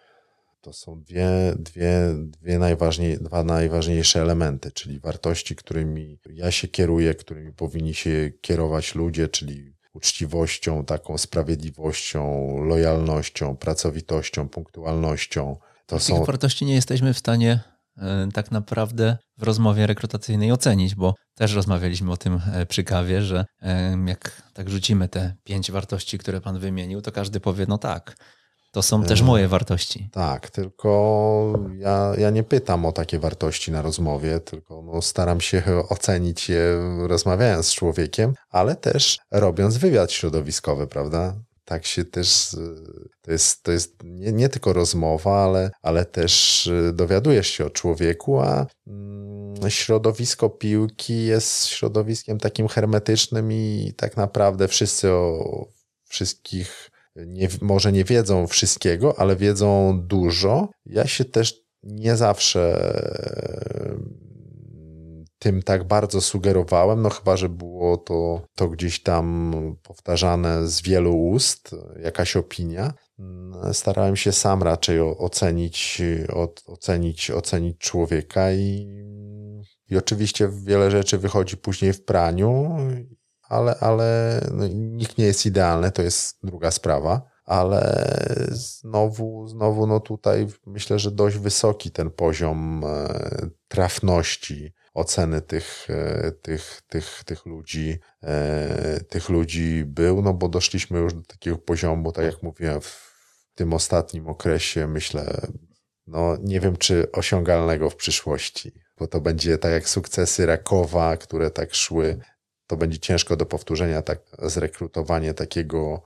to są dwie, dwie, dwie najważniej, dwa najważniejsze elementy, czyli wartości, którymi ja się kieruję, którymi powinni się kierować ludzie, czyli uczciwością, taką sprawiedliwością, lojalnością, pracowitością, punktualnością. To są... Tych wartości nie jesteśmy w stanie e, tak naprawdę w rozmowie rekrutacyjnej ocenić, bo też rozmawialiśmy o tym e, przy kawie, że e, jak tak rzucimy te pięć wartości, które pan wymienił, to każdy powie, no tak, to są też moje wartości. Tak, tylko ja, ja nie pytam o takie wartości na rozmowie, tylko no staram się ocenić je rozmawiając z człowiekiem, ale też robiąc wywiad środowiskowy, prawda? Tak się też, to jest, to jest nie, nie tylko rozmowa, ale, ale też dowiadujesz się o człowieku, a mm, środowisko piłki jest środowiskiem takim hermetycznym i tak naprawdę wszyscy o wszystkich nie, może nie wiedzą wszystkiego, ale wiedzą dużo. Ja się też nie zawsze tym tak bardzo sugerowałem, no chyba, że było to, to gdzieś tam powtarzane z wielu ust, jakaś opinia. Starałem się sam raczej ocenić, ocenić, ocenić człowieka i, i oczywiście wiele rzeczy wychodzi później w praniu ale, ale no, nikt nie jest idealny, to jest druga sprawa. Ale znowu, znowu, no tutaj myślę, że dość wysoki ten poziom e, trafności oceny tych, e, tych, tych, tych ludzi, e, tych ludzi był, no bo doszliśmy już do takiego poziomu, tak jak mówiłem, w tym ostatnim okresie, myślę, no nie wiem, czy osiągalnego w przyszłości, bo to będzie tak jak sukcesy Rakowa, które tak szły, to będzie ciężko do powtórzenia, tak zrekrutowanie takiego,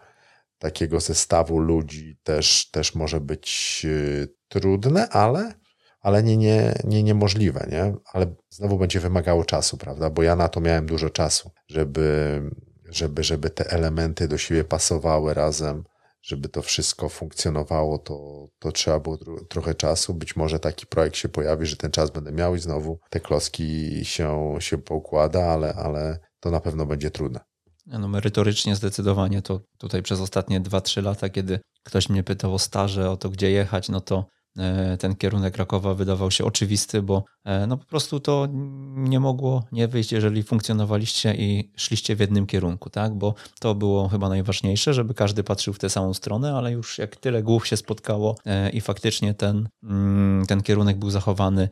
takiego zestawu ludzi też, też może być y, trudne, ale, ale nie, nie, nie niemożliwe, nie? Ale znowu będzie wymagało czasu, prawda? Bo ja na to miałem dużo czasu, żeby, żeby, żeby te elementy do siebie pasowały razem żeby to wszystko funkcjonowało, to, to trzeba było trochę czasu. Być może taki projekt się pojawi, że ten czas będę miał i znowu te kloski się, się poukłada, ale, ale to na pewno będzie trudne. No, merytorycznie zdecydowanie to tutaj przez ostatnie 2-3 lata, kiedy ktoś mnie pytał o staże, o to gdzie jechać, no to ten kierunek Rakowa wydawał się oczywisty, bo e, no po prostu to nie mogło nie wyjść, jeżeli funkcjonowaliście i szliście w jednym kierunku, tak? Bo to było chyba najważniejsze, żeby każdy patrzył w tę samą stronę, ale już jak tyle głów się spotkało e, i faktycznie ten, mm, ten kierunek był zachowany,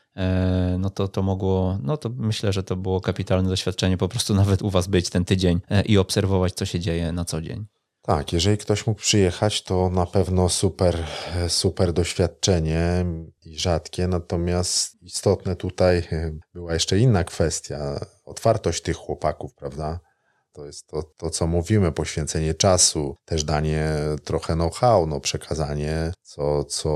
no to to mogło, no to myślę, że to było kapitalne doświadczenie po prostu nawet u was być ten tydzień i obserwować, co się dzieje na co dzień. Tak, jeżeli ktoś mógł przyjechać, to na pewno super, super doświadczenie i rzadkie. Natomiast istotne tutaj była jeszcze inna kwestia otwartość tych chłopaków, prawda? To jest to, to, co mówimy, poświęcenie czasu, też danie trochę know-how, no przekazanie, co, co,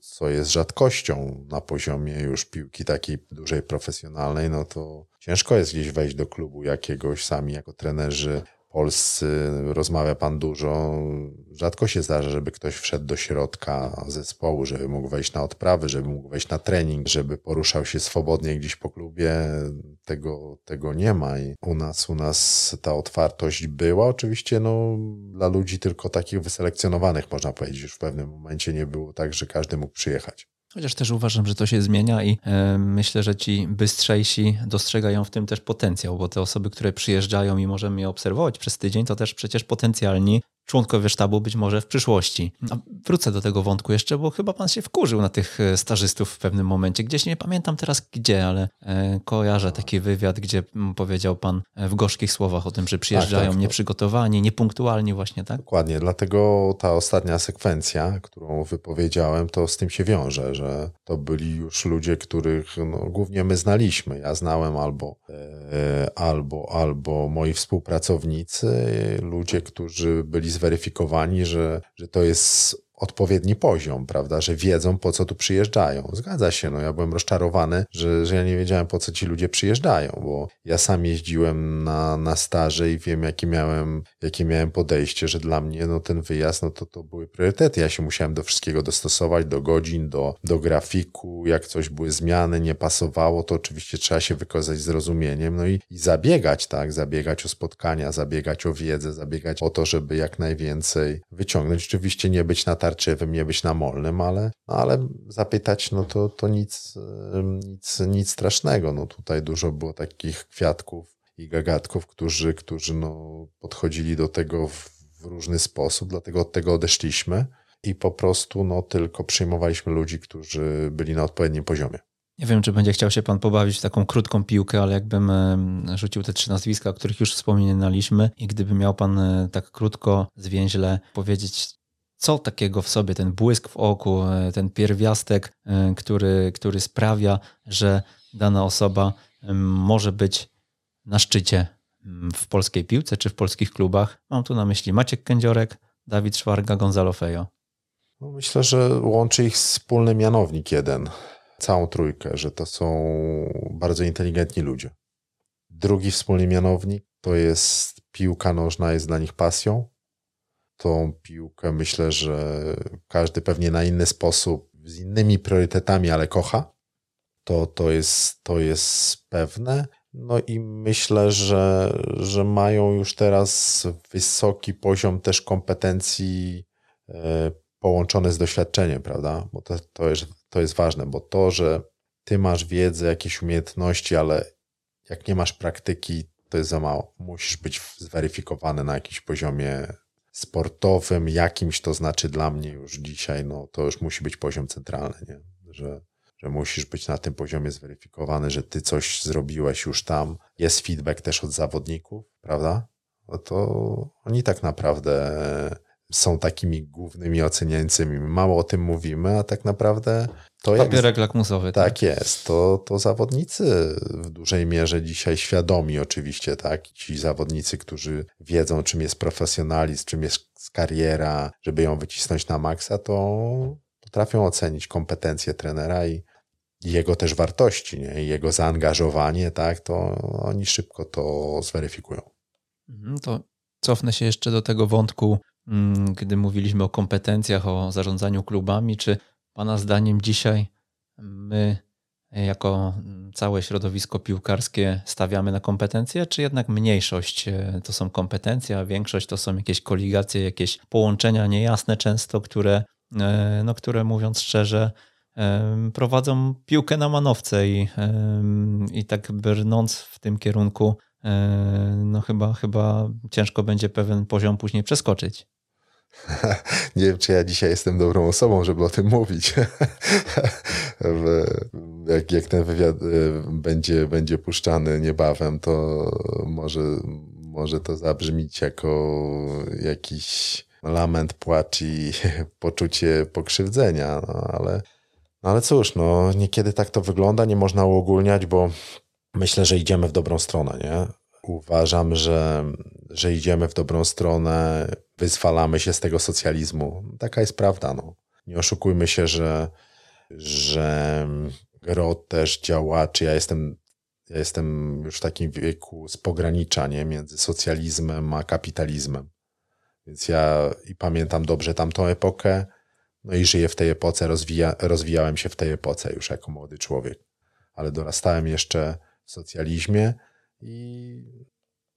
co jest rzadkością na poziomie już piłki takiej dużej, profesjonalnej, no to ciężko jest gdzieś wejść do klubu jakiegoś sami jako trenerzy polscy rozmawia pan dużo. Rzadko się zdarza, żeby ktoś wszedł do środka zespołu, żeby mógł wejść na odprawy, żeby mógł wejść na trening, żeby poruszał się swobodnie gdzieś po klubie. Tego, tego nie ma i u nas, u nas ta otwartość była. Oczywiście no, dla ludzi tylko takich wyselekcjonowanych, można powiedzieć, już w pewnym momencie nie było tak, że każdy mógł przyjechać. Chociaż też uważam, że to się zmienia i e, myślę, że ci bystrzejsi dostrzegają w tym też potencjał, bo te osoby, które przyjeżdżają i możemy je obserwować przez tydzień, to też przecież potencjalni członkowie sztabu być może w przyszłości. A wrócę do tego wątku jeszcze, bo chyba pan się wkurzył na tych e, stażystów w pewnym momencie. Gdzieś nie pamiętam teraz gdzie, ale e, kojarzę taki wywiad, gdzie powiedział pan e, w gorzkich słowach o tym, że przyjeżdżają tak, tak, nieprzygotowani, niepunktualni właśnie, tak? Dokładnie, dlatego ta ostatnia sekwencja, którą wypowiedziałem, to z tym się wiąże, że to byli już ludzie, których no, głównie my znaliśmy. Ja znałem albo, albo, albo moi współpracownicy, ludzie, którzy byli zweryfikowani, że, że to jest odpowiedni poziom, prawda, że wiedzą po co tu przyjeżdżają. Zgadza się, no ja byłem rozczarowany, że, że ja nie wiedziałem po co ci ludzie przyjeżdżają, bo ja sam jeździłem na, na staże i wiem jakie miałem, jakie miałem podejście, że dla mnie no ten wyjazd, no to, to były priorytety. Ja się musiałem do wszystkiego dostosować, do godzin, do, do grafiku, jak coś były zmiany, nie pasowało, to oczywiście trzeba się wykazać zrozumieniem, no i, i zabiegać, tak, zabiegać o spotkania, zabiegać o wiedzę, zabiegać o to, żeby jak najwięcej wyciągnąć. Oczywiście nie być na tarczywym, nie być namolnym, ale, no ale zapytać, no to, to nic, nic, nic strasznego. No tutaj dużo było takich kwiatków i gagatków, którzy, którzy no podchodzili do tego w, w różny sposób, dlatego od tego odeszliśmy i po prostu no tylko przyjmowaliśmy ludzi, którzy byli na odpowiednim poziomie. Nie wiem, czy będzie chciał się pan pobawić w taką krótką piłkę, ale jakbym rzucił te trzy nazwiska, o których już wspominaliśmy i gdyby miał pan e, tak krótko, zwięźle powiedzieć, co takiego w sobie, ten błysk w oku, e, ten pierwiastek, e, który, który sprawia, że dana osoba może być na szczycie w polskiej piłce czy w polskich klubach. Mam tu na myśli Maciek Kędziorek, Dawid Szwarga, Gonzalo Fejo. No myślę, że łączy ich wspólny mianownik jeden, całą trójkę, że to są bardzo inteligentni ludzie. Drugi wspólny mianownik to jest piłka nożna jest dla nich pasją, tą piłkę myślę, że każdy pewnie na inny sposób, z innymi priorytetami, ale kocha. To, to, jest, to jest pewne. No i myślę, że, że mają już teraz wysoki poziom też kompetencji e, połączone z doświadczeniem, prawda? Bo to, to, jest, to jest ważne, bo to, że ty masz wiedzę, jakieś umiejętności, ale jak nie masz praktyki, to jest za mało. Musisz być zweryfikowany na jakimś poziomie sportowym, jakimś to znaczy dla mnie już dzisiaj, no to już musi być poziom centralny, nie? Że, że musisz być na tym poziomie zweryfikowany, że ty coś zrobiłeś już tam. Jest feedback też od zawodników, prawda? No to oni tak naprawdę są takimi głównymi oceniającymi. Mało o tym mówimy, a tak naprawdę to Papierek lakmusowy. Tak, tak jest. To, to zawodnicy w dużej mierze dzisiaj świadomi oczywiście, tak? Ci zawodnicy, którzy wiedzą, czym jest profesjonalizm, czym jest kariera, żeby ją wycisnąć na maksa, to potrafią ocenić kompetencje trenera i jego też wartości, nie? Jego zaangażowanie, tak? To oni szybko to zweryfikują. Mhm, to cofnę się jeszcze do tego wątku, gdy mówiliśmy o kompetencjach, o zarządzaniu klubami. Czy Pana zdaniem dzisiaj my, jako całe środowisko piłkarskie, stawiamy na kompetencje, czy jednak mniejszość e, to są kompetencje, a większość to są jakieś koligacje, jakieś połączenia niejasne często, które, e, no, które mówiąc szczerze, prowadzą piłkę na manowce i, i tak brnąc w tym kierunku, e, no chyba, chyba ciężko będzie pewien poziom później przeskoczyć. [laughs] Nie wiem, czy ja dzisiaj jestem dobrą osobą, żeby o tym mówić. [laughs] jak, jak ten wywiad e, będzie, będzie puszczany niebawem, to może, może to zabrzmieć jako jakiś lament, płacz i [laughs] poczucie pokrzywdzenia, no, ale, no ale cóż, no niekiedy tak to wygląda, nie można uogólniać, bo myślę, że idziemy w dobrą stronę, nie? Uważam, że, że idziemy w dobrą stronę, wyzwalamy się z tego socjalizmu. Taka jest prawda. No. Nie oszukujmy się, że, że gro też działaczy, ja jestem, ja jestem już w takim wieku z pogranicza nie? między socjalizmem a kapitalizmem. Więc ja i pamiętam dobrze tamtą epokę, no i żyję w tej epoce, rozwija, rozwijałem się w tej epoce już jako młody człowiek. Ale dorastałem jeszcze w socjalizmie i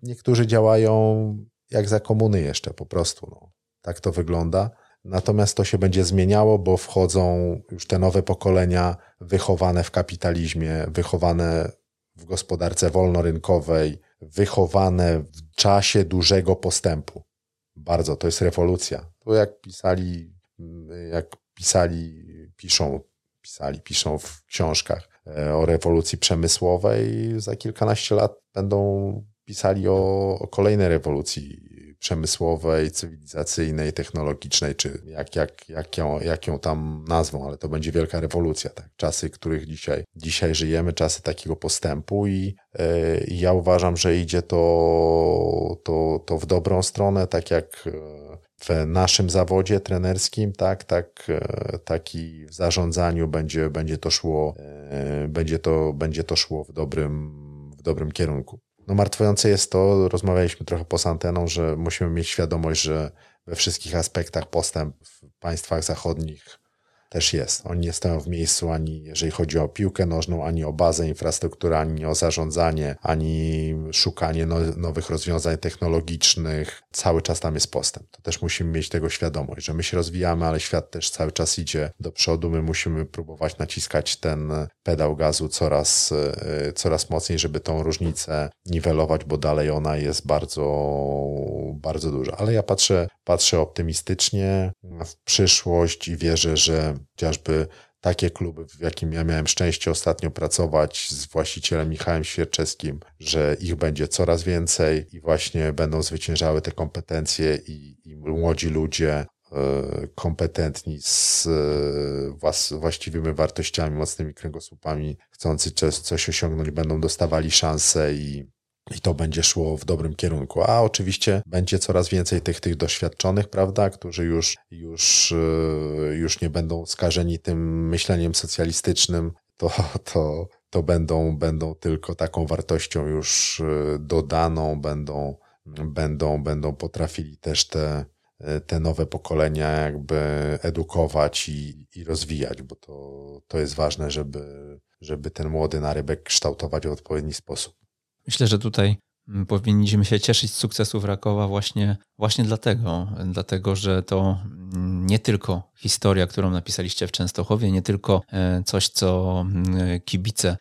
niektórzy działają jak za komuny jeszcze po prostu. No. Tak to wygląda. Natomiast to się będzie zmieniało, bo wchodzą już te nowe pokolenia wychowane w kapitalizmie, wychowane w gospodarce wolnorynkowej, wychowane w czasie dużego postępu. Bardzo, to jest rewolucja. To jak pisali, jak pisali, piszą, pisali, piszą w książkach e, o rewolucji przemysłowej, za kilkanaście lat będą pisali o, o kolejnej rewolucji przemysłowej, cywilizacyjnej, technologicznej, czy jak, jak, jak, ją, jak ją tam nazwą, ale to będzie wielka rewolucja. Tak? Czasy, których dzisiaj, dzisiaj żyjemy, czasy takiego postępu i yy, ja uważam, że idzie to, to, to w dobrą stronę, tak jak e, w naszym zawodzie trenerskim, tak, tak, e, tak i w zarządzaniu będzie, będzie to szło, będzie to, będzie to szło w dobrym, w dobrym kierunku. No martwiące jest to, rozmawialiśmy trochę poza anteną, że musimy mieć świadomość, że we wszystkich aspektach postęp w państwach zachodnich też jest. Oni nie stoją w miejscu ani jeżeli chodzi o piłkę nożną, ani o bazę, infrastrukturę, ani o zarządzanie, ani szukanie no, nowych rozwiązań technologicznych. Cały czas tam jest postęp. To też musimy mieć tego świadomość, że my się rozwijamy, ale świat też cały czas idzie do przodu. My musimy próbować naciskać ten pedał gazu coraz, e, coraz mocniej, żeby tą różnicę niwelować, bo dalej ona jest bardzo, bardzo duża. Ale ja patrzę, patrzę optymistycznie w przyszłość i wierzę, że chociażby takie kluby, w jakim ja miałem szczęście ostatnio pracować z właścicielem Michałem Świerczewskim, że ich będzie coraz więcej i właśnie będą zwyciężały te kompetencje i, i młodzi ludzie e, kompetentni z e, właściwymi wartościami, mocnymi kręgosłupami, chcący coś osiągnąć, będą dostawali szansę i i to będzie szło w dobrym kierunku. A oczywiście będzie coraz więcej tych, tych doświadczonych, prawda, którzy już, już, e, już nie będą skażeni tym myśleniem socjalistycznym, to, to, to będą, będą tylko taką wartością już e, dodaną, będą, będą, będą potrafili też te, e, te nowe pokolenia jakby edukować i, i rozwijać, bo to, to jest ważne, żeby, żeby ten młody narybek kształtować w odpowiedni sposób. Myślę, że tutaj mm, powinniśmy się cieszyć z sukcesów Rakowa właśnie, właśnie dlatego, dlatego, że to mm, nie tylko historia, którą napisaliście w Częstochowie, nie tylko e, coś, co mm, kibice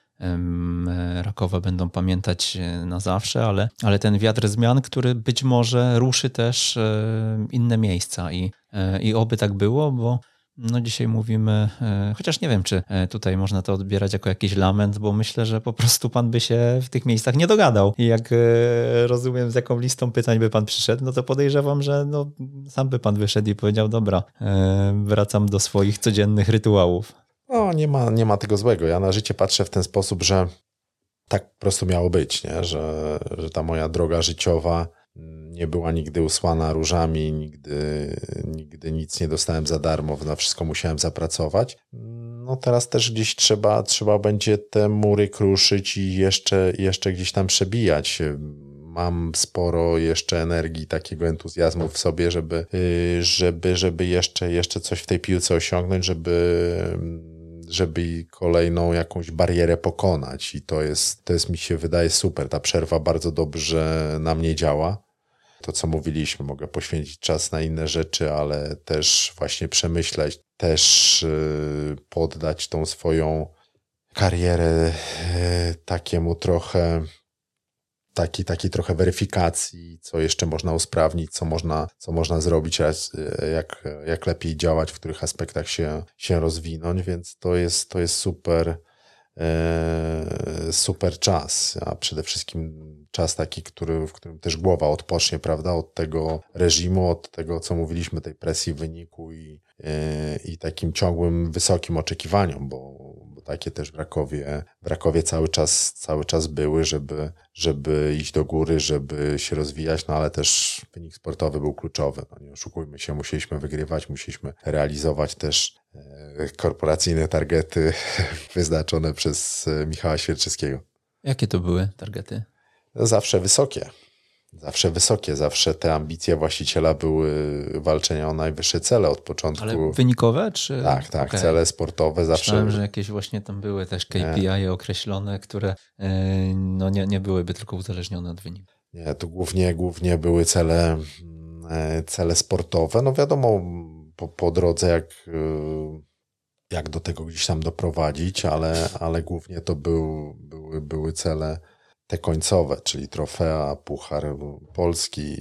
Rakowa będą pamiętać e, na zawsze, ale, ale ten wiatr zmian, który być może ruszy też e, inne miejsca i, i oby tak było, bo No dzisiaj mówimy, e, chociaż nie wiem, czy e, tutaj można to odbierać jako jakiś lament, bo myślę, że po prostu pan by się w tych miejscach nie dogadał. I jak e, rozumiem, z jaką listą pytań by pan przyszedł, no to podejrzewam, że no, sam by pan wyszedł i powiedział, dobra, wracam do swoich codziennych rytuałów. No, nie ma, nie ma tego złego. Ja na życie patrzę w ten sposób, że tak po prostu miało być, nie? Że, że ta moja droga życiowa nie była nigdy usłana różami, nigdy, nigdy nic nie dostałem za darmo, na wszystko musiałem zapracować. No teraz też gdzieś trzeba, trzeba będzie te mury kruszyć i jeszcze, jeszcze gdzieś tam przebijać. Mam sporo jeszcze energii, takiego entuzjazmu w sobie, żeby, żeby, żeby jeszcze, jeszcze coś w tej piłce osiągnąć, żeby żeby kolejną jakąś barierę pokonać. I to jest, to jest mi się wydaje super. Ta przerwa bardzo dobrze na mnie działa to, co mówiliśmy, mogę poświęcić czas na inne rzeczy, ale też właśnie przemyśleć, też y, poddać tą swoją karierę y, takiemu trochę taki, taki trochę weryfikacji, co jeszcze można usprawnić, co można, co można zrobić, jak, jak lepiej działać, w których aspektach się, się rozwinąć, więc to jest, to jest super, super czas, a przede wszystkim czas taki, który, w którym też głowa odpocznie, prawda, od tego reżimu, od tego, co mówiliśmy, tej presji wyniku i, e, i takim ciągłym, wysokim oczekiwaniom, bo, bo takie też w Rakowie, w Rakowie cały czas, cały czas były, żeby, żeby iść do góry, żeby się rozwijać, no ale też wynik sportowy był kluczowy. No nie oszukujmy się, musieliśmy wygrywać, musieliśmy realizować też e, korporacyjne targety [laughs] wyznaczone przez e, Michała Świerczewskiego. Jakie to były targety? Zawsze wysokie. Zawsze wysokie, zawsze te ambicje właściciela były walczenia o najwyższe cele od początku. Ale wynikowe? Czy... Tak, tak, okay. cele sportowe zawsze. Myślałem, że jakieś właśnie tam były też KPI nie. określone, które e, no nie, nie byłyby tylko uzależnione od wyniku. Nie, to głównie, głównie były cele, e, cele sportowe. No wiadomo, po, po drodze jak, e, jak do tego gdzieś tam doprowadzić, ale, ale głównie to był, były, były cele te końcowe, czyli trofea, Puchar Polski,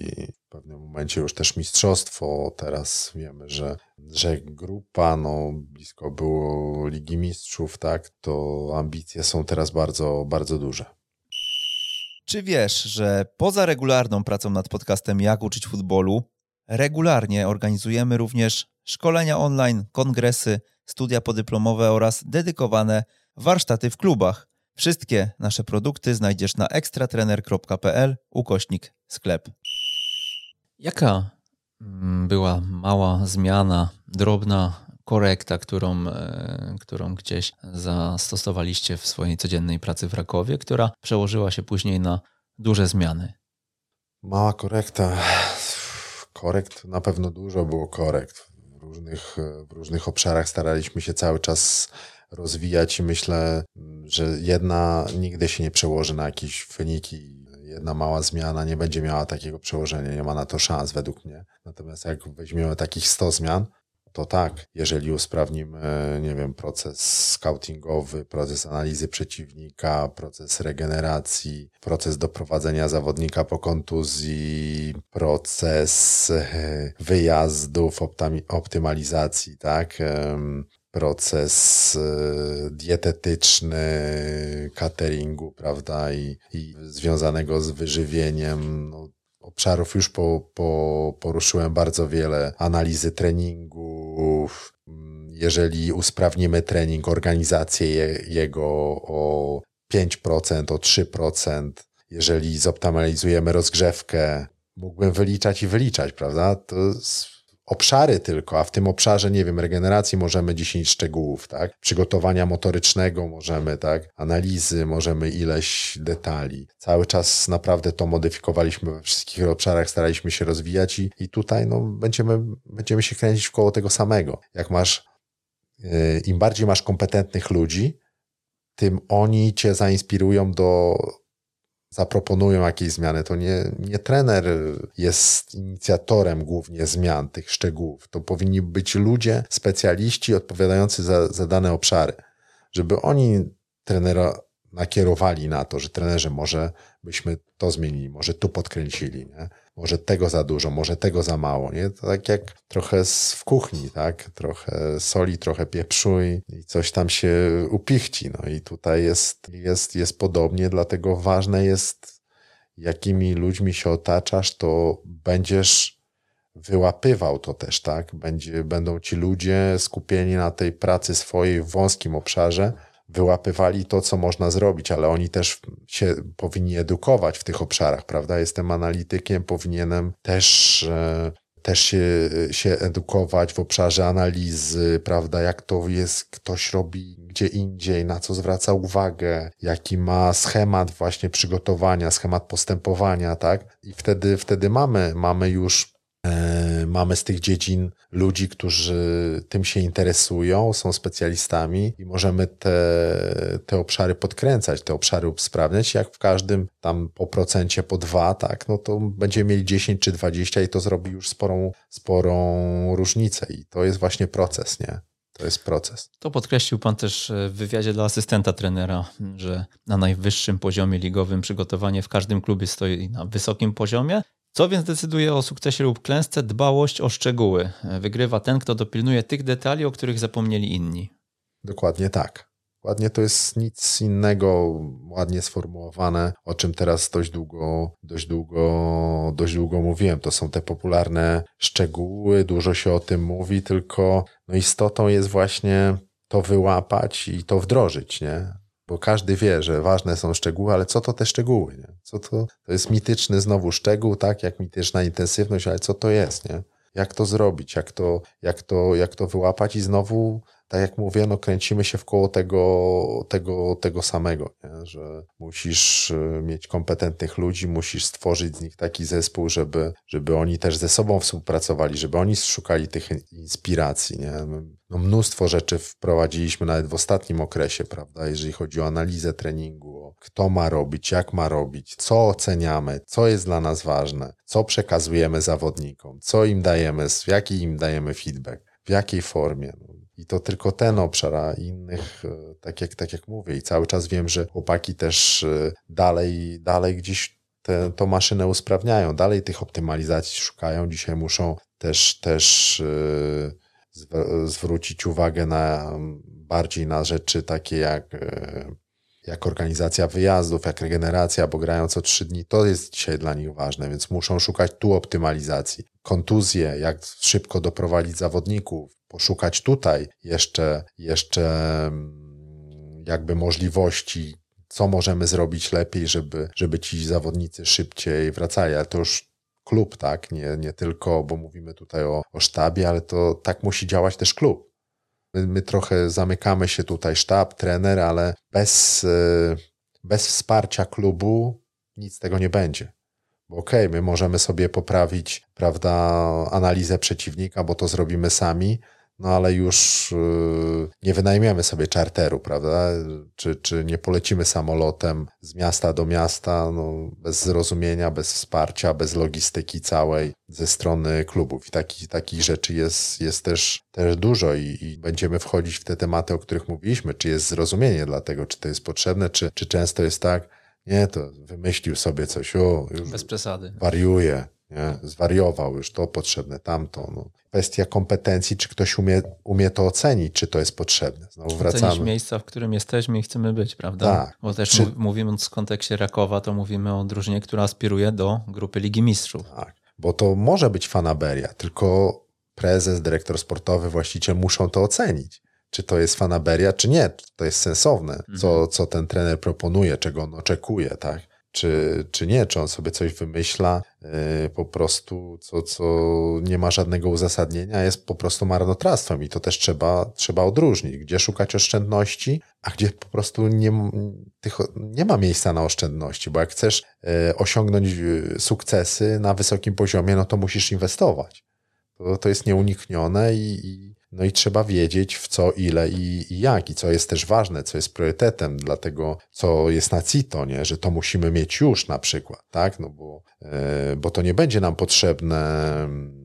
w pewnym momencie już też mistrzostwo. Teraz wiemy, że, że grupa, no blisko było Ligi Mistrzów, tak, to ambicje są teraz bardzo, bardzo duże. Czy wiesz, że poza regularną pracą nad podcastem Jak uczyć futbolu, regularnie organizujemy również szkolenia online, kongresy, studia podyplomowe oraz dedykowane warsztaty w klubach – Wszystkie nasze produkty znajdziesz na ekstratrener.pl ukośnik sklep. Jaka mm, była mała zmiana, drobna korekta, którą, e, którą gdzieś zastosowaliście w swojej codziennej pracy w Rakowie, która przełożyła się później na duże zmiany? Mała korekta. Korekt na pewno dużo było korekt. W różnych, w różnych obszarach staraliśmy się cały czas rozwijać i myślę, że jedna nigdy się nie przełoży na jakieś wyniki. Jedna mała zmiana nie będzie miała takiego przełożenia, nie ma na to szans według mnie. Natomiast jak weźmiemy takich 100 zmian, to tak, jeżeli usprawnimy, nie wiem, proces scoutingowy, proces analizy przeciwnika, proces regeneracji, proces doprowadzenia zawodnika po kontuzji, proces wyjazdów, optymalizacji, tak, proces e, dietetyczny, cateringu, prawda, i, i związanego z wyżywieniem. No, obszarów już po, po, poruszyłem bardzo wiele. Analizy treningów. Jeżeli usprawnimy trening, organizację je, jego o 5%, o 3%, jeżeli zoptymalizujemy rozgrzewkę, mógłbym wyliczać i wyliczać, prawda? To jest obszary tylko, a w tym obszarze, nie wiem, regeneracji możemy 10 szczegółów, tak? Przygotowania motorycznego możemy, tak? Analizy możemy ileś detali. Cały czas naprawdę to modyfikowaliśmy we wszystkich obszarach, staraliśmy się rozwijać i, i tutaj no, będziemy, będziemy się kręcić koło tego samego. Jak masz, yy, im bardziej masz kompetentnych ludzi, tym oni cię zainspirują do zaproponują jakieś zmiany, to nie, nie trener jest inicjatorem głównie zmian tych szczegółów. To powinni być ludzie, specjaliści odpowiadający za, za dane obszary, żeby oni trenera nakierowali na to, że trenerze może byśmy to zmienili, może tu podkręcili, nie? Może tego za dużo, może tego za mało. Nie? To tak jak trochę w kuchni, tak? trochę soli, trochę pieprzu i, i coś tam się upichci. No i tutaj jest, jest, jest podobnie, dlatego ważne jest, jakimi ludźmi się otaczasz, to będziesz wyłapywał to też, tak? Będzie, będą ci ludzie skupieni na tej pracy swojej w wąskim obszarze, wyłapywali to, co można zrobić, ale oni też się powinni edukować w tych obszarach, prawda? Jestem analitykiem, powinienem też, e, też się, się edukować w obszarze analizy, prawda? Jak to jest, ktoś robi gdzie indziej, na co zwraca uwagę, jaki ma schemat właśnie przygotowania, schemat postępowania, tak? I wtedy, wtedy mamy, mamy już E, mamy z tych dziedzin ludzi, którzy tym się interesują, są specjalistami i możemy te, te obszary podkręcać, te obszary usprawniać. Jak w każdym tam po procencie, po dwa, tak, no to będziemy mieli 10 czy 20 i to zrobi już sporą, sporą różnicę. I to jest właśnie proces, nie? To jest proces. To podkreślił Pan też w wywiadzie dla asystenta trenera, że na najwyższym poziomie ligowym przygotowanie w każdym klubie stoi na wysokim poziomie, co więc decyduje o sukcesie lub klęsce? Dbałość o szczegóły. Wygrywa ten, kto dopilnuje tych detali, o których zapomnieli inni. Dokładnie tak. Ładnie to jest nic innego, ładnie sformułowane, o czym teraz dość długo, dość długo, dość długo mówiłem. To są te popularne szczegóły, dużo się o tym mówi, tylko no istotą jest właśnie to wyłapać i to wdrożyć, nie? Bo każdy wie, że ważne są szczegóły, ale co to te szczegóły? Nie? Co to, to jest mityczny znowu szczegół, tak jak mityczna intensywność, ale co to jest? Nie? Jak to zrobić? Jak to, jak, to, jak to wyłapać? I znowu tak jak mówię, no kręcimy się w koło tego, tego, tego samego, nie? że musisz y, mieć kompetentnych ludzi, musisz stworzyć z nich taki zespół, żeby, żeby oni też ze sobą współpracowali, żeby oni szukali tych inspiracji. Nie? No mnóstwo rzeczy wprowadziliśmy nawet w ostatnim okresie, prawda, jeżeli chodzi o analizę treningu, o kto ma robić, jak ma robić, co oceniamy, co jest dla nas ważne, co przekazujemy zawodnikom, co im dajemy, jaki im dajemy feedback, w jakiej formie. No, i to tylko ten obszar, a innych, e, tak jak, tak jak mówię, i cały czas wiem, że chłopaki też e, dalej, dalej gdzieś tę maszynę usprawniają, dalej tych optymalizacji szukają. Dzisiaj muszą też, też e, zwrócić uwagę na bardziej na rzeczy takie jak, jak organizacja wyjazdów, jak regeneracja, bo grają co trzy dni. To jest dzisiaj dla nich ważne, więc muszą szukać tu optymalizacji. Kontuzje, jak szybko doprowadzić zawodników, poszukać tutaj jeszcze, jeszcze mm, jakby możliwości, co możemy zrobić lepiej, żeby, żeby ci zawodnicy szybciej wracali. Ale to już klub, tak? Nie, nie tylko, bo mówimy tutaj o, o sztabie, ale to tak musi działać też klub. My, my trochę zamykamy się tutaj, sztab, trener, ale bez, y, bez wsparcia klubu nic z tego nie będzie. Bo okej, okay, my możemy sobie poprawić, prawda, analizę przeciwnika, bo to zrobimy sami, no ale już y, nie wynajmiemy sobie czarteru, prawda? Czy, czy nie polecimy samolotem z miasta do miasta, no, bez zrozumienia, bez wsparcia, bez logistyki całej ze strony klubów. I taki, takich rzeczy jest, jest też, też dużo i, i będziemy wchodzić w te tematy, o których mówiliśmy. Czy jest zrozumienie dla tego, czy to jest potrzebne, czy, czy często jest tak, nie, to wymyślił sobie coś, o, już Bez przesady. wariuje, nie? zwariował już to potrzebne, tamto. No. Kwestia kompetencji, czy ktoś umie, umie to ocenić, czy to jest potrzebne. Znowu wracamy. Ocenić miejsca, w którym jesteśmy i chcemy być, prawda? Tak. Bo też czy... mówiąc w kontekście Rakowa, to mówimy o drużynie, która aspiruje do grupy Ligi Mistrzów. Tak, bo to może być fanaberia, tylko prezes, dyrektor sportowy, właściciel muszą to ocenić. Czy to jest fanaberia, czy nie. To jest sensowne, co, mhm. co ten trener proponuje, czego on oczekuje, tak? Czy, czy nie, czy on sobie coś wymyśla yy, po prostu, co, co nie ma żadnego uzasadnienia, jest po prostu marnotrawstwem i to też trzeba, trzeba odróżnić, gdzie szukać oszczędności, a gdzie po prostu nie, tych, nie ma miejsca na oszczędności, bo jak chcesz yy, osiągnąć yy, sukcesy na wysokim poziomie, no to musisz inwestować. To, to jest nieuniknione i, i no i trzeba wiedzieć w co, ile i, i, jak, i co jest też ważne, co jest priorytetem dla tego, co jest na CITO, nie? że to musimy mieć już na przykład, tak? No bo, e, bo to nie będzie nam potrzebne mm,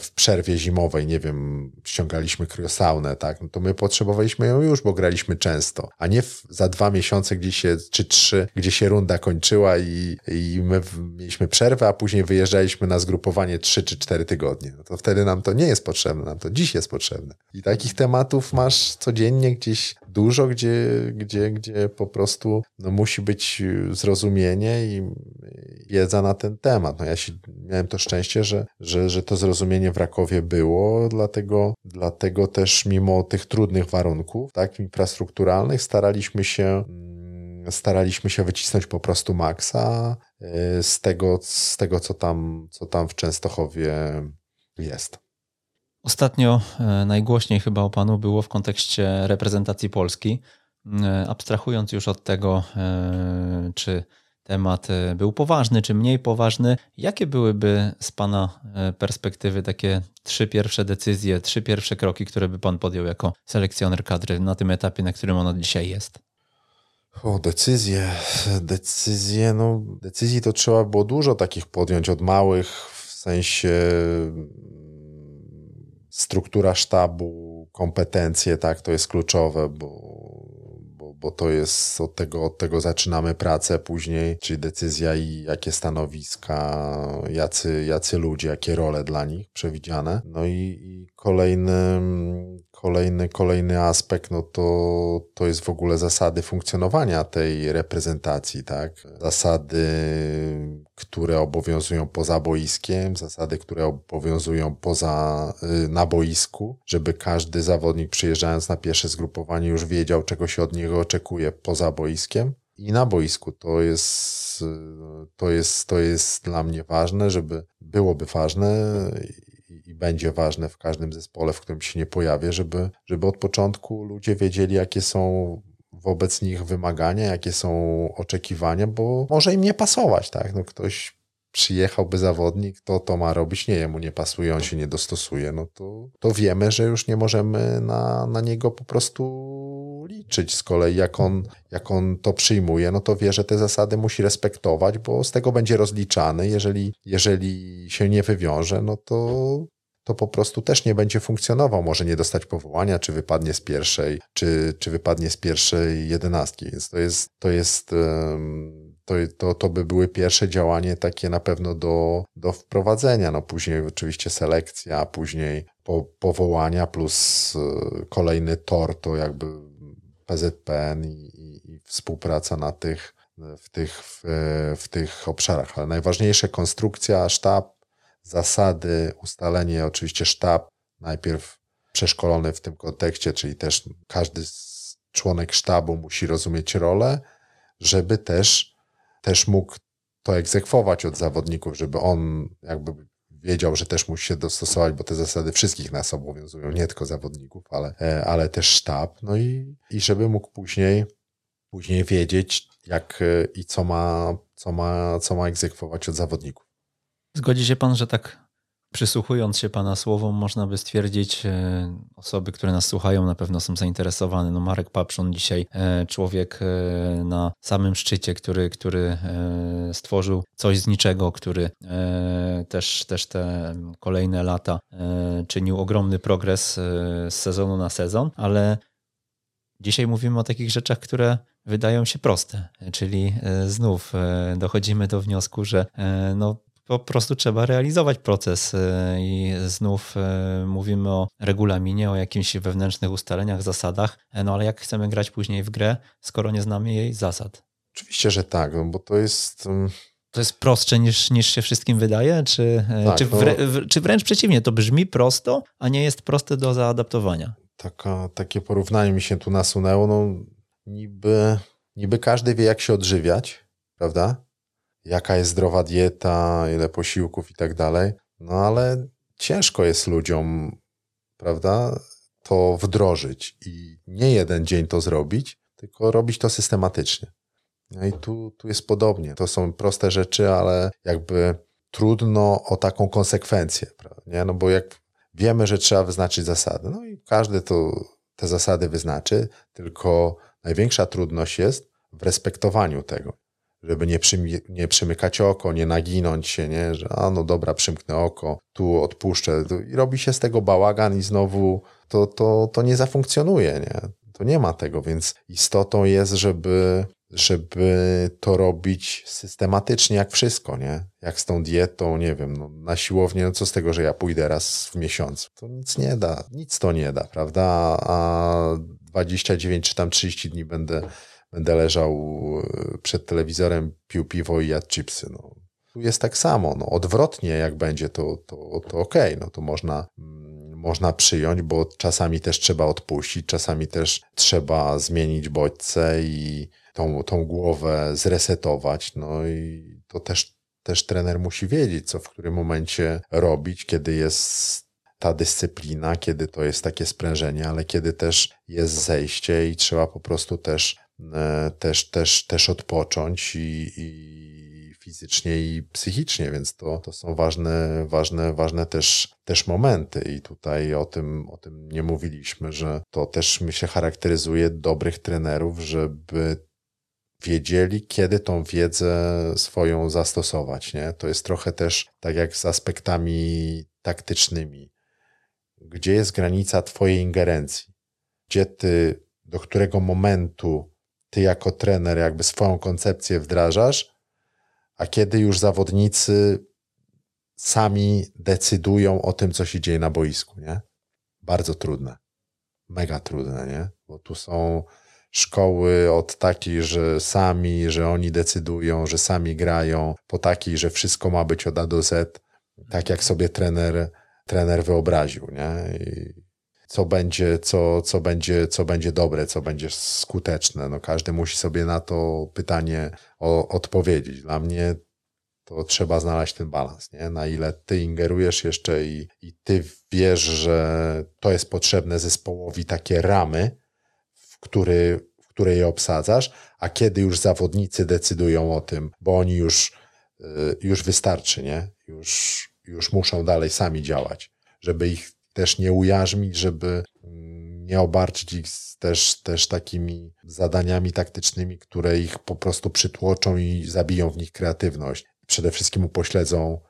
w przerwie zimowej, nie wiem, ściągaliśmy kriosaunę, tak, no to my potrzebowaliśmy ją już, bo graliśmy często, a nie w, za dwa miesiące, gdzie się, czy trzy, gdzie się runda kończyła i, i my mieliśmy przerwę, a później wyjeżdżaliśmy na zgrupowanie trzy czy cztery tygodnie. No to wtedy nam to nie jest potrzebne, nam to dziś jest potrzebne. I takich tematów masz codziennie gdzieś dużo, gdzie, gdzie, gdzie po prostu no, musi być zrozumienie i wiedza na ten temat. No ja się, miałem to szczęście, że, że, że to zrozumienie w Rakowie było, dlatego, dlatego też mimo tych trudnych warunków, tak, infrastrukturalnych, staraliśmy się mm, staraliśmy się wycisnąć po prostu maksa y, z tego, z tego co, tam, co tam w Częstochowie jest. Ostatnio e, najgłośniej chyba o panu było w kontekście reprezentacji Polski. E, abstrahując już od tego, e, czy temat był poważny, czy mniej poważny, jakie byłyby z Pana perspektywy takie trzy pierwsze decyzje, trzy pierwsze kroki, które by Pan podjął jako selekcjoner kadry na tym etapie, na którym ono dzisiaj jest? O, decyzje, decyzje, no decyzji to trzeba było dużo takich podjąć, od małych w sensie struktura sztabu, kompetencje, tak, to jest kluczowe, bo, bo, bo to jest od tego, od tego zaczynamy pracę później, czyli decyzja i jakie stanowiska, jacy, jacy ludzie, jakie role dla nich przewidziane. No i, i kolejny, kolejny, kolejny aspekt, no to, to jest w ogóle zasady funkcjonowania tej reprezentacji, tak? Zasady, które obowiązują poza boiskiem, zasady, które obowiązują poza, y, na boisku, żeby każdy zawodnik przyjeżdżając na pierwsze zgrupowanie już wiedział, czego się od niego oczekuje poza boiskiem i na boisku. To jest, y, to jest, to jest dla mnie ważne, żeby byłoby ważne będzie ważne w każdym zespole, w którym się nie pojawię, żeby, żeby od początku ludzie wiedzieli, jakie są wobec nich wymagania, jakie są oczekiwania, bo może im nie pasować, tak? No ktoś przyjechałby zawodnik, to to ma robić, nie, jemu nie pasuje, on się nie dostosuje, no to, to wiemy, że już nie możemy na, na niego po prostu liczyć. Z kolei jak on, jak on to przyjmuje, no to wie, że te zasady musi respektować, bo z tego będzie rozliczany. Jeżeli, jeżeli się nie wywiąże, no to to po prostu też nie będzie funkcjonował. Może nie dostać powołania, czy wypadnie z pierwszej, czy, czy wypadnie z pierwszej jedenastki. Więc to jest, to jest, to, to, to by były pierwsze działanie takie na pewno do, do wprowadzenia. No później oczywiście selekcja, później po, powołania plus e, kolejny tor to jakby PZPN i, i, i współpraca na tych, w tych, w, w tych obszarach. Ale najważniejsze konstrukcja, sztab, zasady, ustalenie, oczywiście sztab, najpierw przeszkolony w tym kontekście, czyli też każdy członek sztabu musi rozumieć rolę, żeby też, też mógł to egzekwować od zawodników, żeby on jakby wiedział, że też musi się dostosować, bo te zasady wszystkich nas obowiązują, nie tylko zawodników, ale, e, ale też sztab, no i, i żeby mógł później, później wiedzieć, jak e, i co ma, co ma, co ma egzekwować od zawodników. Zgodzi się pan, że tak przysłuchując się pana słowom, można by stwierdzić, e, osoby, które nas słuchają, na pewno są zainteresowane. No Marek Papszon dzisiaj e, człowiek e, na samym szczycie, który, który stworzył coś z niczego, który też, też te kolejne lata czynił ogromny progres z sezonu na sezon, ale dzisiaj mówimy o takich rzeczach, które wydają się proste, czyli znów dochodzimy do wniosku, że no, po prostu trzeba realizować proces e, i znów e, mówimy o regulaminie, o jakimś wewnętrznych ustaleniach, zasadach, e, no ale jak chcemy grać później w grę, skoro nie znamy jej zasad? Oczywiście, że tak, no bo to jest... Mm, to jest prostsze niż, niż się wszystkim wydaje, czy, tak, czy, wrę, no, czy wręcz przeciwnie, to brzmi prosto, a nie jest proste do zaadaptowania? Taka, takie porównanie mi się tu nasunęło, no niby, niby każdy wie jak się odżywiać, prawda? Jaka jest zdrowa dieta, ile posiłków i tak dalej. No ale ciężko jest ludziom, prawda, to wdrożyć i nie jeden dzień to zrobić, tylko robić to systematycznie. No i tu, tu jest podobnie. To są proste rzeczy, ale jakby trudno o taką konsekwencję, prawda? Nie? No bo jak wiemy, że trzeba wyznaczyć zasady, no i każdy to, te zasady wyznaczy, tylko największa trudność jest w respektowaniu tego żeby nie, przymi- nie przymykać oko, nie naginąć się, nie? że a no dobra, przymknę oko, tu odpuszczę. I robi się z tego bałagan i znowu to, to, to nie zafunkcjonuje. Nie? To nie ma tego, więc istotą jest, żeby, żeby to robić systematycznie, jak wszystko, nie? Jak z tą dietą, nie wiem, no, na siłownię, no co z tego, że ja pójdę raz w miesiącu? To nic nie da, nic to nie da, prawda? A 29 czy tam 30 dni będę będę leżał e, przed telewizorem, pił piwo i jadł chipsy. No. Tu jest tak samo. No, odwrotnie jak będzie, to, to, to okej. Okay. No, to można, mm, można przyjąć, bo czasami też trzeba odpuścić, czasami też trzeba zmienić bodźce i tą, tą głowę zresetować. No i to też, też trener musi wiedzieć, co w którym momencie robić, kiedy jest ta dyscyplina, kiedy to jest takie sprężenie, ale kiedy też jest zejście i trzeba po prostu też też, też, też odpocząć i, i fizycznie i psychicznie, więc to, to są ważne, ważne, ważne też, też momenty i tutaj o tym, o tym nie mówiliśmy, że to też mi się charakteryzuje dobrych trenerów, żeby wiedzieli, kiedy tą wiedzę swoją zastosować. Nie? To jest trochę też tak jak z aspektami taktycznymi. Gdzie jest granica Twojej ingerencji? Gdzie Ty, do którego momentu ty jako trener jakby swoją koncepcję wdrażasz, a kiedy już zawodnicy sami decydują o tym, co się dzieje na boisku, nie? Bardzo trudne. Mega trudne, nie? Bo tu są szkoły od takiej, że sami, że oni decydują, że sami grają, po takiej, że wszystko ma być od A do Z, tak jak sobie trener, trener wyobraził, nie? I co będzie, co, co, będzie, co będzie dobre, co będzie skuteczne. No, każdy musi sobie na to pytanie o, odpowiedzieć. Dla mnie to trzeba znaleźć ten balans, nie? na ile ty ingerujesz jeszcze i, i ty wiesz, że to jest potrzebne zespołowi takie ramy, w, który, w której je obsadzasz, a kiedy już zawodnicy decydują o tym, bo oni już, y, już wystarczy, nie? Już, już muszą dalej sami działać, żeby ich też nie ujarzmić, żeby mm, nie obarczyć ich też, też takimi zadaniami taktycznymi, które ich po prostu przytłoczą i zabiją w nich kreatywność. Przede wszystkim upośledzą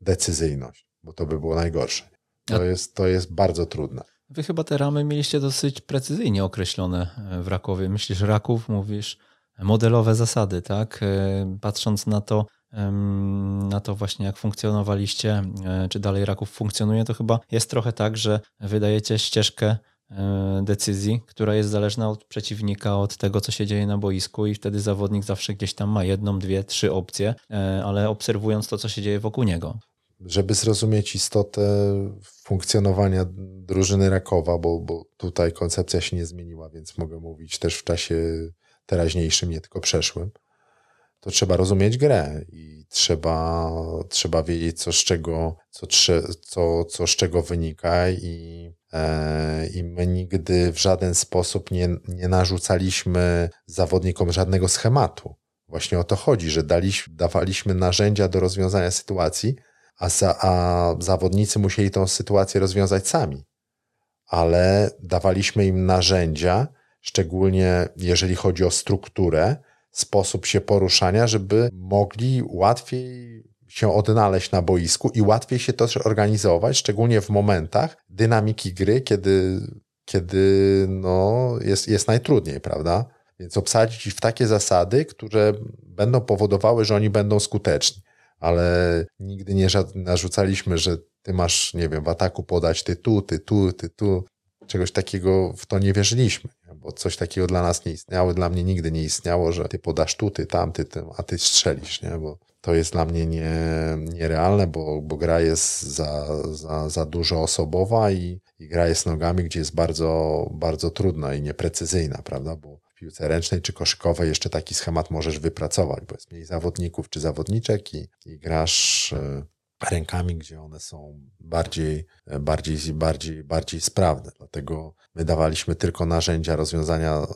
decyzyjność, bo to by było najgorsze. To jest, to jest bardzo trudne. Wy chyba te ramy mieliście dosyć precyzyjnie określone w Rakowie. Myślisz Raków, mówisz modelowe zasady, tak? E, patrząc na to, na to właśnie jak funkcjonowaliście, e, czy dalej Raków funkcjonuje, to chyba jest trochę tak, że wydajecie ścieżkę e, decyzji, która jest zależna od przeciwnika, od tego, co się dzieje na boisku i wtedy zawodnik zawsze gdzieś tam ma jedną, dwie, trzy opcje, e, ale obserwując to, co się dzieje wokół niego. Żeby zrozumieć istotę funkcjonowania drużyny Rakowa, bo, bo tutaj koncepcja się nie zmieniła, więc mogę mówić też w czasie teraźniejszym, nie tylko przeszłym to trzeba rozumieć grę i trzeba, trzeba wiedzieć, co z czego, co, co, co z czego wynika i, e, i my nigdy w żaden sposób nie, nie narzucaliśmy zawodnikom żadnego schematu. Właśnie o to chodzi, że daliśmy, dawaliśmy narzędzia do rozwiązania sytuacji, a, za, a zawodnicy musieli tą sytuację rozwiązać sami. Ale dawaliśmy im narzędzia, szczególnie jeżeli chodzi o strukturę, sposób się poruszania, żeby mogli łatwiej się odnaleźć na boisku i łatwiej się też organizować, szczególnie w momentach dynamiki gry, kiedy, kiedy no, jest, jest najtrudniej, prawda? Więc obsadzić ich w takie zasady, które będą powodowały, że oni będą skuteczni. Ale nigdy nie narzucaliśmy, że ty masz, nie wiem, w ataku podać ty tu, ty tu, ty tu. Czegoś takiego w to nie wierzyliśmy bo coś takiego dla nas nie istniało, dla mnie nigdy nie istniało, że ty podasz tu, ty tam, ty, ty a ty strzelisz, nie? Bo to jest dla mnie nie, nierealne, bo, bo gra jest za, za, za dużo osobowa i, i gra jest nogami, gdzie jest bardzo, bardzo trudna i nieprecyzyjna, prawda? Bo w piłce ręcznej czy koszykowej jeszcze taki schemat możesz wypracować, bo jest mniej zawodników czy zawodniczek i, i grasz e, rękami, gdzie one są bardziej, bardziej, bardziej, bardziej sprawne. Dlatego my dawaliśmy tylko narzędzia rozwiązania,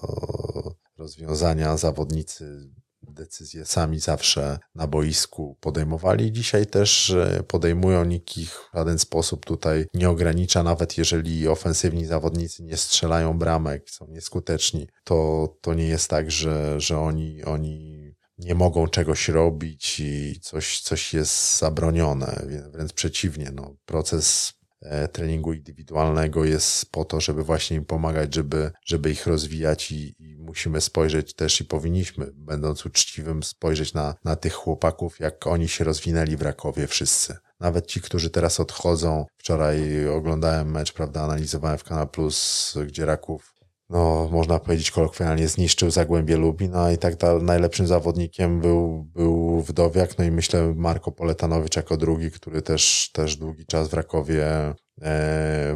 rozwiązania zawodnicy decyzje sami zawsze na boisku podejmowali. Dzisiaj też podejmują, nikt ich w żaden sposób tutaj nie ogranicza, nawet jeżeli ofensywni zawodnicy nie strzelają bramek, są nieskuteczni, to, to nie jest tak, że, że oni, oni nie mogą czegoś robić i coś, coś jest zabronione. Wręcz przeciwnie, no, proces e, treningu indywidualnego jest po to, żeby właśnie im pomagać, żeby, żeby ich rozwijać i, i, musimy spojrzeć też i powinniśmy, będąc uczciwym, spojrzeć na, na tych chłopaków, jak oni się rozwinęli w Rakowie wszyscy. Nawet ci, którzy teraz odchodzą. Wczoraj oglądałem mecz, prawda, analizowałem w Kanal Plus, gdzie Raków no, można powiedzieć kolokwialnie, zniszczył Zagłębie Lubin, a i tak ta, najlepszym zawodnikiem był, był Wdowiak, no i myślę Marko Poletanowicz jako drugi, który też, też długi czas w Rakowie, e,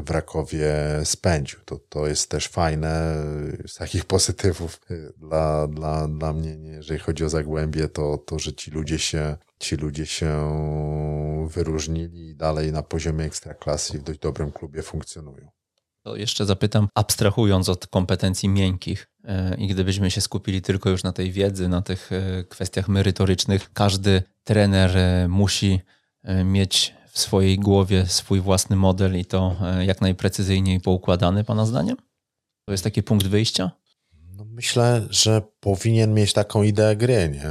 w Rakowie spędził. To, to jest też fajne, z takich pozytywów dla, dla, dla mnie, nie, jeżeli chodzi o Zagłębie, to, to, że ci ludzie się, ci ludzie się wyróżnili i dalej na poziomie ekstraklasy w dość dobrym klubie funkcjonują. To jeszcze zapytam, abstrahując od kompetencji miękkich, e, i gdybyśmy się skupili tylko już na tej wiedzy, na tych e, kwestiach merytorycznych, każdy trener e, musi mieć w swojej głowie swój własny model i to jak najprecyzyjniej poukładany, Pana zdaniem? To jest taki punkt wyjścia? No myślę, że powinien mieć taką ideę gry, nie?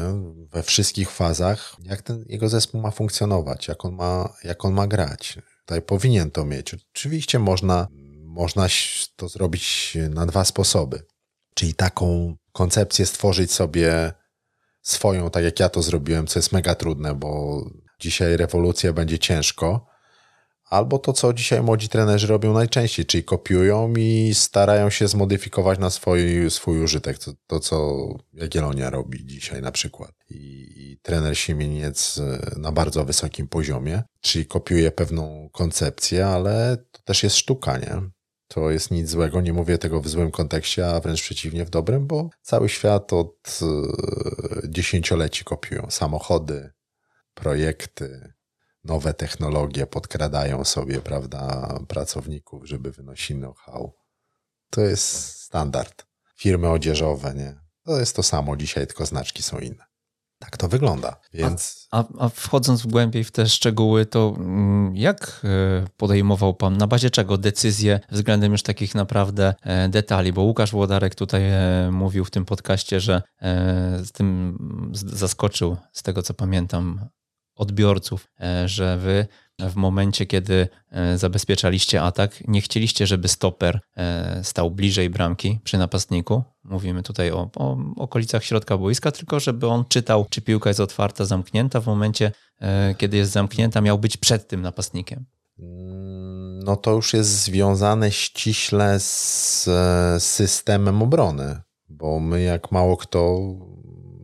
We wszystkich fazach, jak ten jego zespół ma funkcjonować, jak on ma, jak on ma grać. Tutaj powinien to mieć. Oczywiście można można to zrobić na dwa sposoby. Czyli taką koncepcję stworzyć sobie swoją, tak jak ja to zrobiłem, co jest mega trudne, bo dzisiaj rewolucja będzie ciężko. Albo to, co dzisiaj młodzi trenerzy robią najczęściej, czyli kopiują i starają się zmodyfikować na swój, swój użytek. To, to, co Jagiellonia robi dzisiaj na przykład. I, I trener Siemieniec na bardzo wysokim poziomie, czyli kopiuje pewną koncepcję, ale to też jest sztuka, nie? To jest nic złego. Nie mówię tego w złym kontekście, a wręcz przeciwnie w dobrym, bo cały świat od e, dziesięcioleci kopiują samochody, projekty, nowe technologie podkradają sobie, prawda, pracowników, żeby wynosić know-how. To jest standard. Firmy odzieżowe, nie? To jest to samo dzisiaj, tylko znaczki są inne. Tak to wygląda. Więc... A, a, a, wchodząc głębiej w te szczegóły, to mm, jak e, podejmował Pan, na bazie czego decyzje względem już takich naprawdę e, detali? Bo Łukasz Włodarek tutaj e, mówił w tym podcaście, że z tym zaskoczył, z tego co pamiętam, odbiorców, że Wy w momencie, kiedy e, zabezpieczaliście atak, nie chcieliście, żeby stoper e, stał bliżej bramki przy napastniku. Mówimy tutaj o, o okolicach środka boiska, tylko żeby on czytał, czy piłka jest otwarta, zamknięta. W momencie, e, kiedy jest zamknięta, miał być przed tym napastnikiem. No to już jest związane ściśle z systemem obrony, bo my, jak mało kto,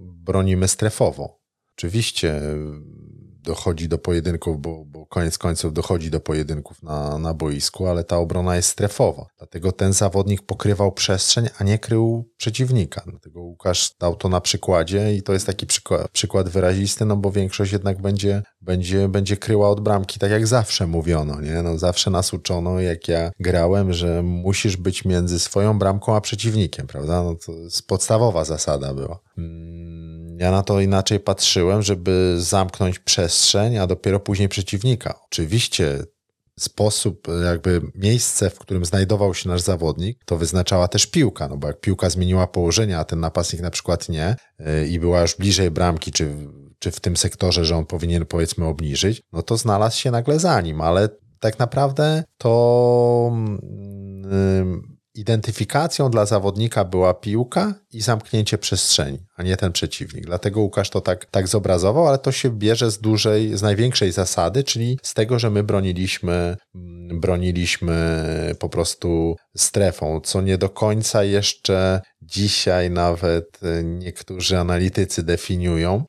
bronimy strefowo. Oczywiście dochodzi do pojedynków, bo, bo koniec końców dochodzi do pojedynków na, na boisku, ale ta obrona jest strefowa. Dlatego ten zawodnik pokrywał przestrzeń, a nie krył przeciwnika. Dlatego Łukasz dał to na przykładzie i to jest taki przykład, przykład wyrazisty, no bo większość jednak będzie, będzie, będzie kryła od bramki, tak jak zawsze mówiono, nie? No zawsze nas uczono, jak ja grałem, że musisz być między swoją bramką a przeciwnikiem, prawda? No to jest podstawowa zasada była. Ja na to inaczej patrzyłem, żeby zamknąć przestrzeń, a dopiero później przeciwnika. Oczywiście sposób, jakby miejsce, w którym znajdował się nasz zawodnik, to wyznaczała też piłka, no bo jak piłka zmieniła położenie, a ten napastnik na przykład nie yy, i była już bliżej bramki, czy, czy w tym sektorze, że on powinien powiedzmy obniżyć, no to znalazł się nagle za nim, ale tak naprawdę to yy, identyfikacją dla zawodnika była piłka i zamknięcie przestrzeni, a nie ten przeciwnik. Dlatego Łukasz to tak, tak zobrazował, ale to się bierze z dużej, z największej zasady, czyli z tego, że my broniliśmy, mm, broniliśmy po prostu strefą, co nie do końca jeszcze dzisiaj nawet niektórzy analitycy definiują,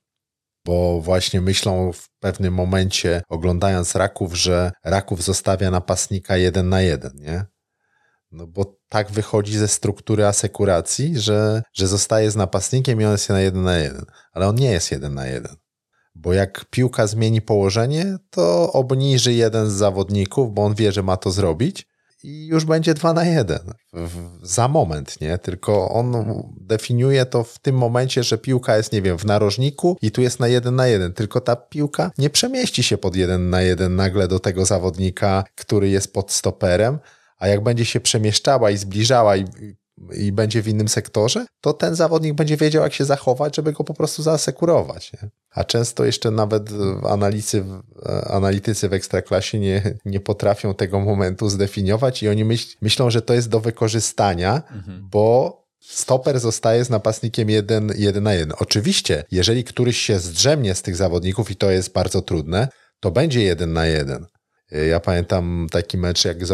bo właśnie myślą w pewnym momencie, oglądając Raków, że Raków zostawia napastnika jeden na jeden, nie? No bo tak wychodzi ze struktury asekuracji, że, że zostaje z napastnikiem i on jest na jeden na jeden. Ale on nie jest jeden na jeden. Bo jak piłka zmieni położenie, to obniży jeden z zawodników, bo on wie, że ma to zrobić i już będzie dwa na jeden. Za moment, nie? Tylko on definiuje to w tym momencie, że piłka jest, nie wiem, w narożniku i tu jest na jeden na jeden. Tylko ta piłka nie przemieści się pod jeden na jeden nagle do tego zawodnika, który jest pod stoperem, a jak będzie się przemieszczała i zbliżała i i będzie w innym sektorze, to ten zawodnik będzie wiedział, jak się zachować, żeby go po prostu zaasekurować. Nie? A często jeszcze nawet analitycy, analitycy w ekstraklasie nie, nie potrafią tego momentu zdefiniować i oni myśl, myślą, że to jest do wykorzystania, mhm. bo stoper zostaje z napastnikiem jeden, jeden na jeden. Oczywiście, jeżeli któryś się zdrzemnie z tych zawodników i to jest bardzo trudne, to będzie jeden na jeden. Ja pamiętam taki mecz, jak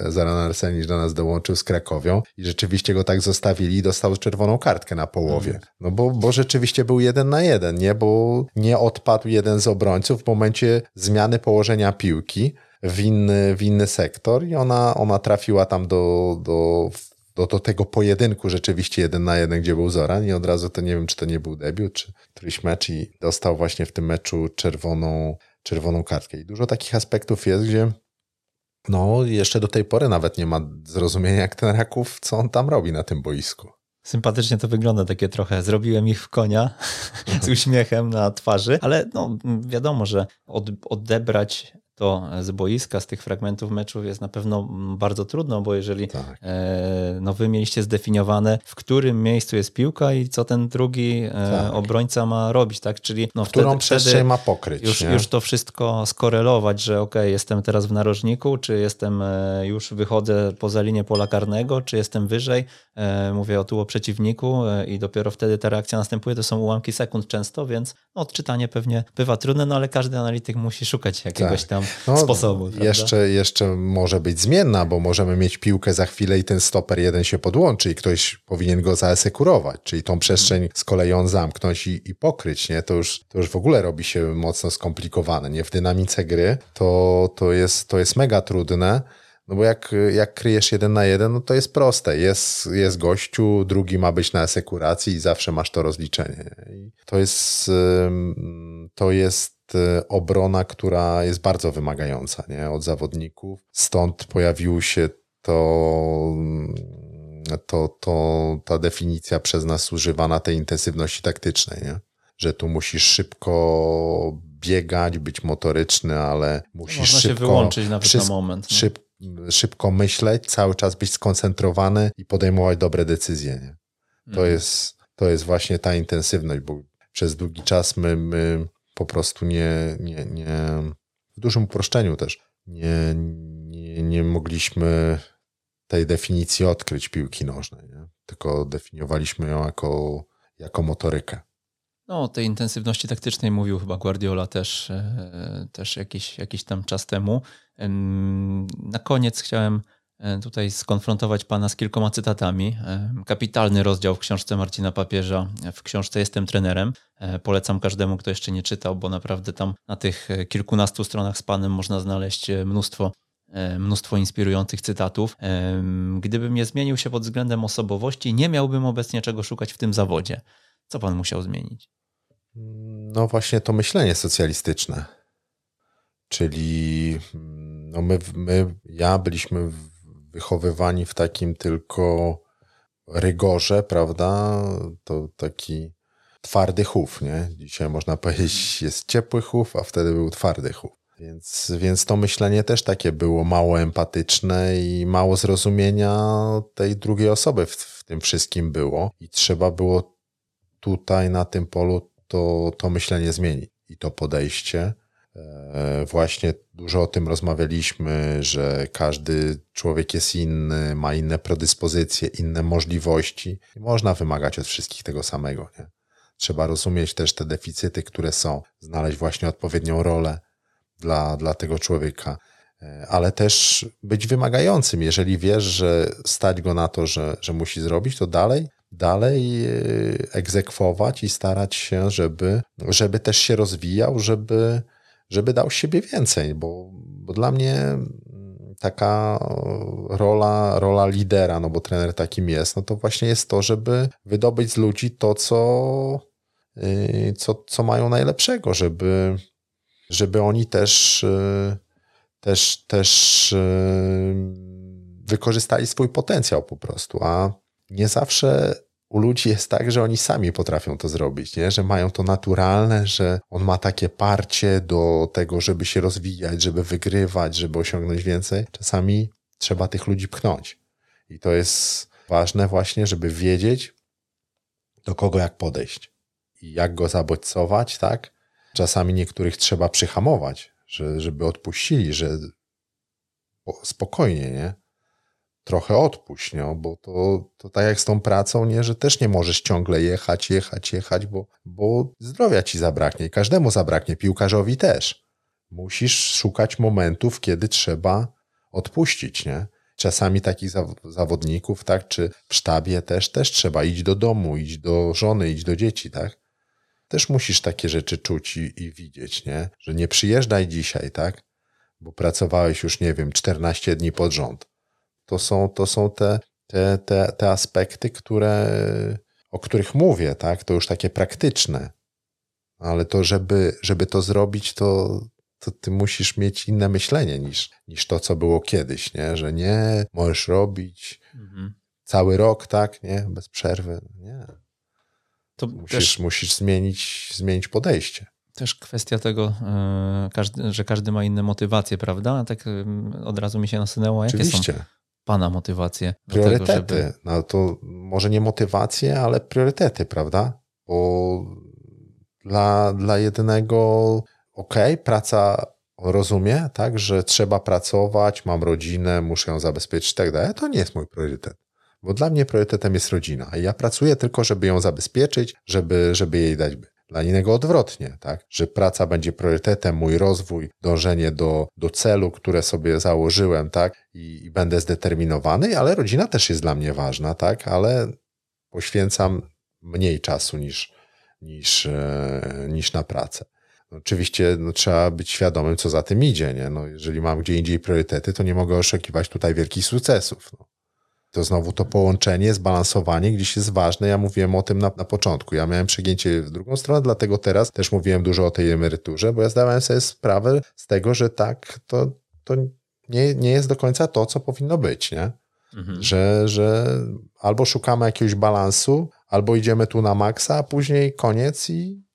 Zoran Arsenicz do nas dołączył z Krakowią i rzeczywiście go tak zostawili i dostał czerwoną kartkę na połowie. Mhm. No bo, bo rzeczywiście był jeden na jeden, nie? Bo nie odpadł jeden z obrońców w momencie zmiany położenia piłki w inny, w inny sektor i ona, ona trafiła tam do, do do, do tego pojedynku rzeczywiście jeden na jeden, gdzie był Zoran i od razu to nie wiem, czy to nie był debiut, czy któryś mecz i dostał właśnie w tym meczu czerwoną, czerwoną kartkę. I dużo takich aspektów jest, gdzie no jeszcze do tej pory nawet nie ma zrozumienia jak ten Raków, co on tam robi na tym boisku. Sympatycznie to wygląda, takie trochę zrobiłem ich w konia [laughs] z uśmiechem na twarzy, ale no wiadomo, że od, odebrać to z boiska, z tych fragmentów meczów jest na pewno bardzo trudno, bo jeżeli tak. e, no wy mieliście zdefiniowane, w którym miejscu jest piłka i co ten drugi e, tak. obrońca ma robić, tak? Czyli no Którą wtedy, przestrzeń ma pokryć. Już, już to wszystko skorelować, że ok, jestem teraz w narożniku, czy jestem e, już wychodzę poza linię pola karnego, czy jestem wyżej, mówię o tu o przeciwniku i dopiero wtedy ta reakcja następuje. To są ułamki sekund często, więc no, odczytanie pewnie bywa trudne, no ale każdy analityk musi szukać jakiegoś tak. tam no, sposobu. Jeszcze, jeszcze może być zmienna, bo możemy mieć piłkę za chwilę i ten stoper jeden się podłączy i ktoś powinien go zaasekurować, czyli tą przestrzeń z kolei on zamknąć i, i pokryć, nie? To już, to już w ogóle robi się mocno skomplikowane, nie? W dynamice gry to, to, jest, to jest mega trudne, no bo jak, jak kryjesz jeden na jeden, no to jest proste. Jest, jest gościu, drugi ma być na asekuracji i zawsze masz to rozliczenie. I to jest, to jest obrona, która jest bardzo wymagająca nie? od zawodników. Stąd pojawił się to, to, to ta definicja przez nas używana tej intensywności taktycznej, nie? że tu musisz szybko biegać, być motoryczny, ale musisz Można szybko... się wyłączyć nawet na moment. No. Szyb, szybko myśleć, cały czas być skoncentrowany i podejmować dobre decyzje. Nie? To, mhm. jest, to jest właśnie ta intensywność, bo przez długi czas my, my po prostu nie, nie, nie w dużym uproszczeniu też, nie, nie, nie mogliśmy tej definicji odkryć piłki nożnej, nie? tylko definiowaliśmy ją jako, jako motorykę. No, o tej intensywności taktycznej mówił chyba Guardiola też, e, też jakiś, jakiś tam czas temu. Na koniec chciałem tutaj skonfrontować Pana z kilkoma cytatami. E, kapitalny rozdział w książce Marcina Papieża, w książce Jestem trenerem. E, polecam każdemu, kto jeszcze nie czytał, bo naprawdę tam na tych kilkunastu stronach z Panem można znaleźć mnóstwo mnóstwo inspirujących cytatów. Gdybym nie zmienił się pod względem osobowości, nie miałbym obecnie czego szukać w tym zawodzie. Co pan musiał zmienić? No właśnie to myślenie socjalistyczne. Czyli mm, no my, my, ja byliśmy wychowywani w takim tylko rygorze, prawda? To taki twardy chów, nie? Dzisiaj można [laughs] powiedzieć, jest ciepły chów, a wtedy był twardy chów. Więc, więc to myślenie też takie było mało empatyczne i mało zrozumienia tej drugiej osoby w, w tym wszystkim było. I trzeba było tutaj na tym polu to, to myślenie zmienić i to podejście. E, właśnie dużo o tym rozmawialiśmy, że każdy człowiek jest inny, ma inne predyspozycje, inne możliwości i można wymagać od wszystkich tego samego. Nie? Trzeba rozumieć też te deficyty, które są, znaleźć właśnie odpowiednią rolę dla, dla tego człowieka, e, ale też być wymagającym. Jeżeli wiesz, że stać go na to, że, że musi zrobić, to dalej dalej e, egzekwować i starać się, żeby, żeby też się rozwijał, żeby, żeby dał siebie więcej, bo, bo dla mnie taka rola, rola lidera, no bo trener takim jest, no to właśnie jest to, żeby wydobyć z ludzi to, co, y, co, co mają najlepszego, żeby, żeby oni też, y, też, też y, wykorzystali swój potencjał po prostu, a nie zawsze u ludzi jest tak, że oni sami potrafią to zrobić, nie? że mają to naturalne, że on ma takie parcie do tego, żeby się rozwijać, żeby wygrywać, żeby osiągnąć więcej. Czasami trzeba tych ludzi pchnąć. I to jest, ważne właśnie, żeby wiedzieć, do kogo jak podejść i jak go zabodźcować, tak? Czasami niektórych trzeba przyhamować, że, żeby odpuścili, że spokojnie, nie? Trochę odpuść, nie? bo to, to tak jak z tą pracą, nie? że też nie możesz ciągle jechać, jechać, jechać, bo, bo zdrowia ci zabraknie i każdemu zabraknie, piłkarzowi też. Musisz szukać momentów, kiedy trzeba odpuścić, nie? Czasami takich zawodników, tak, czy w sztabie też, też trzeba iść do domu, iść do żony, iść do dzieci, tak? Też musisz takie rzeczy czuć i, i widzieć, nie? Że nie przyjeżdżaj dzisiaj, tak? Bo pracowałeś już, nie wiem, 14 dni pod rząd. To są, to są te, te, te, te aspekty, które, o których mówię, tak? To już takie praktyczne. Ale to, żeby, żeby to zrobić, to, to ty musisz mieć inne myślenie niż, niż to, co było kiedyś, nie? Że nie, możesz robić mhm. cały rok, tak, nie? Bez przerwy. Nie. To musisz, też... musisz zmienić, zmienić podejście. Też kwestia tego, e, że każdy ma inne motywacje, prawda? Tak od razu mi się nasunęło, jakie Oczywiście. są Pana motywacje? Priorytety. Tego, żeby... No to może nie motywacje, ale priorytety, prawda? Bo dla, dla jednego ok, praca rozumie, tak, że trzeba pracować, mam rodzinę, muszę ją zabezpieczyć i tak dalej. To nie jest mój priorytet. Bo dla mnie priorytetem jest rodzina. I ja pracuję tylko, żeby ją zabezpieczyć, żeby, żeby jej dać by. Dla innego odwrotnie, tak? Że praca będzie priorytetem, mój rozwój, dążenie do, do celu, które sobie założyłem, tak? I, I będę zdeterminowany, ale rodzina też jest dla mnie ważna, tak? Ale poświęcam mniej czasu niż, niż, e, niż na pracę. Oczywiście no, trzeba być świadomym, co za tym idzie. Nie? No, jeżeli mam gdzie indziej priorytety, to nie mogę oszukiwać tutaj wielkich sukcesów. No. To znowu to połączenie, zbalansowanie gdzieś jest ważne. Ja mówiłem o tym na, na początku. Ja miałem przegięcie w drugą stronę, dlatego teraz też mówiłem dużo o tej emeryturze, bo ja zdawałem sobie sprawę z tego, że tak, to, to nie, nie jest do końca to, co powinno być. Nie? Mhm. Że, że albo szukamy jakiegoś balansu, albo idziemy tu na maksa, a później koniec i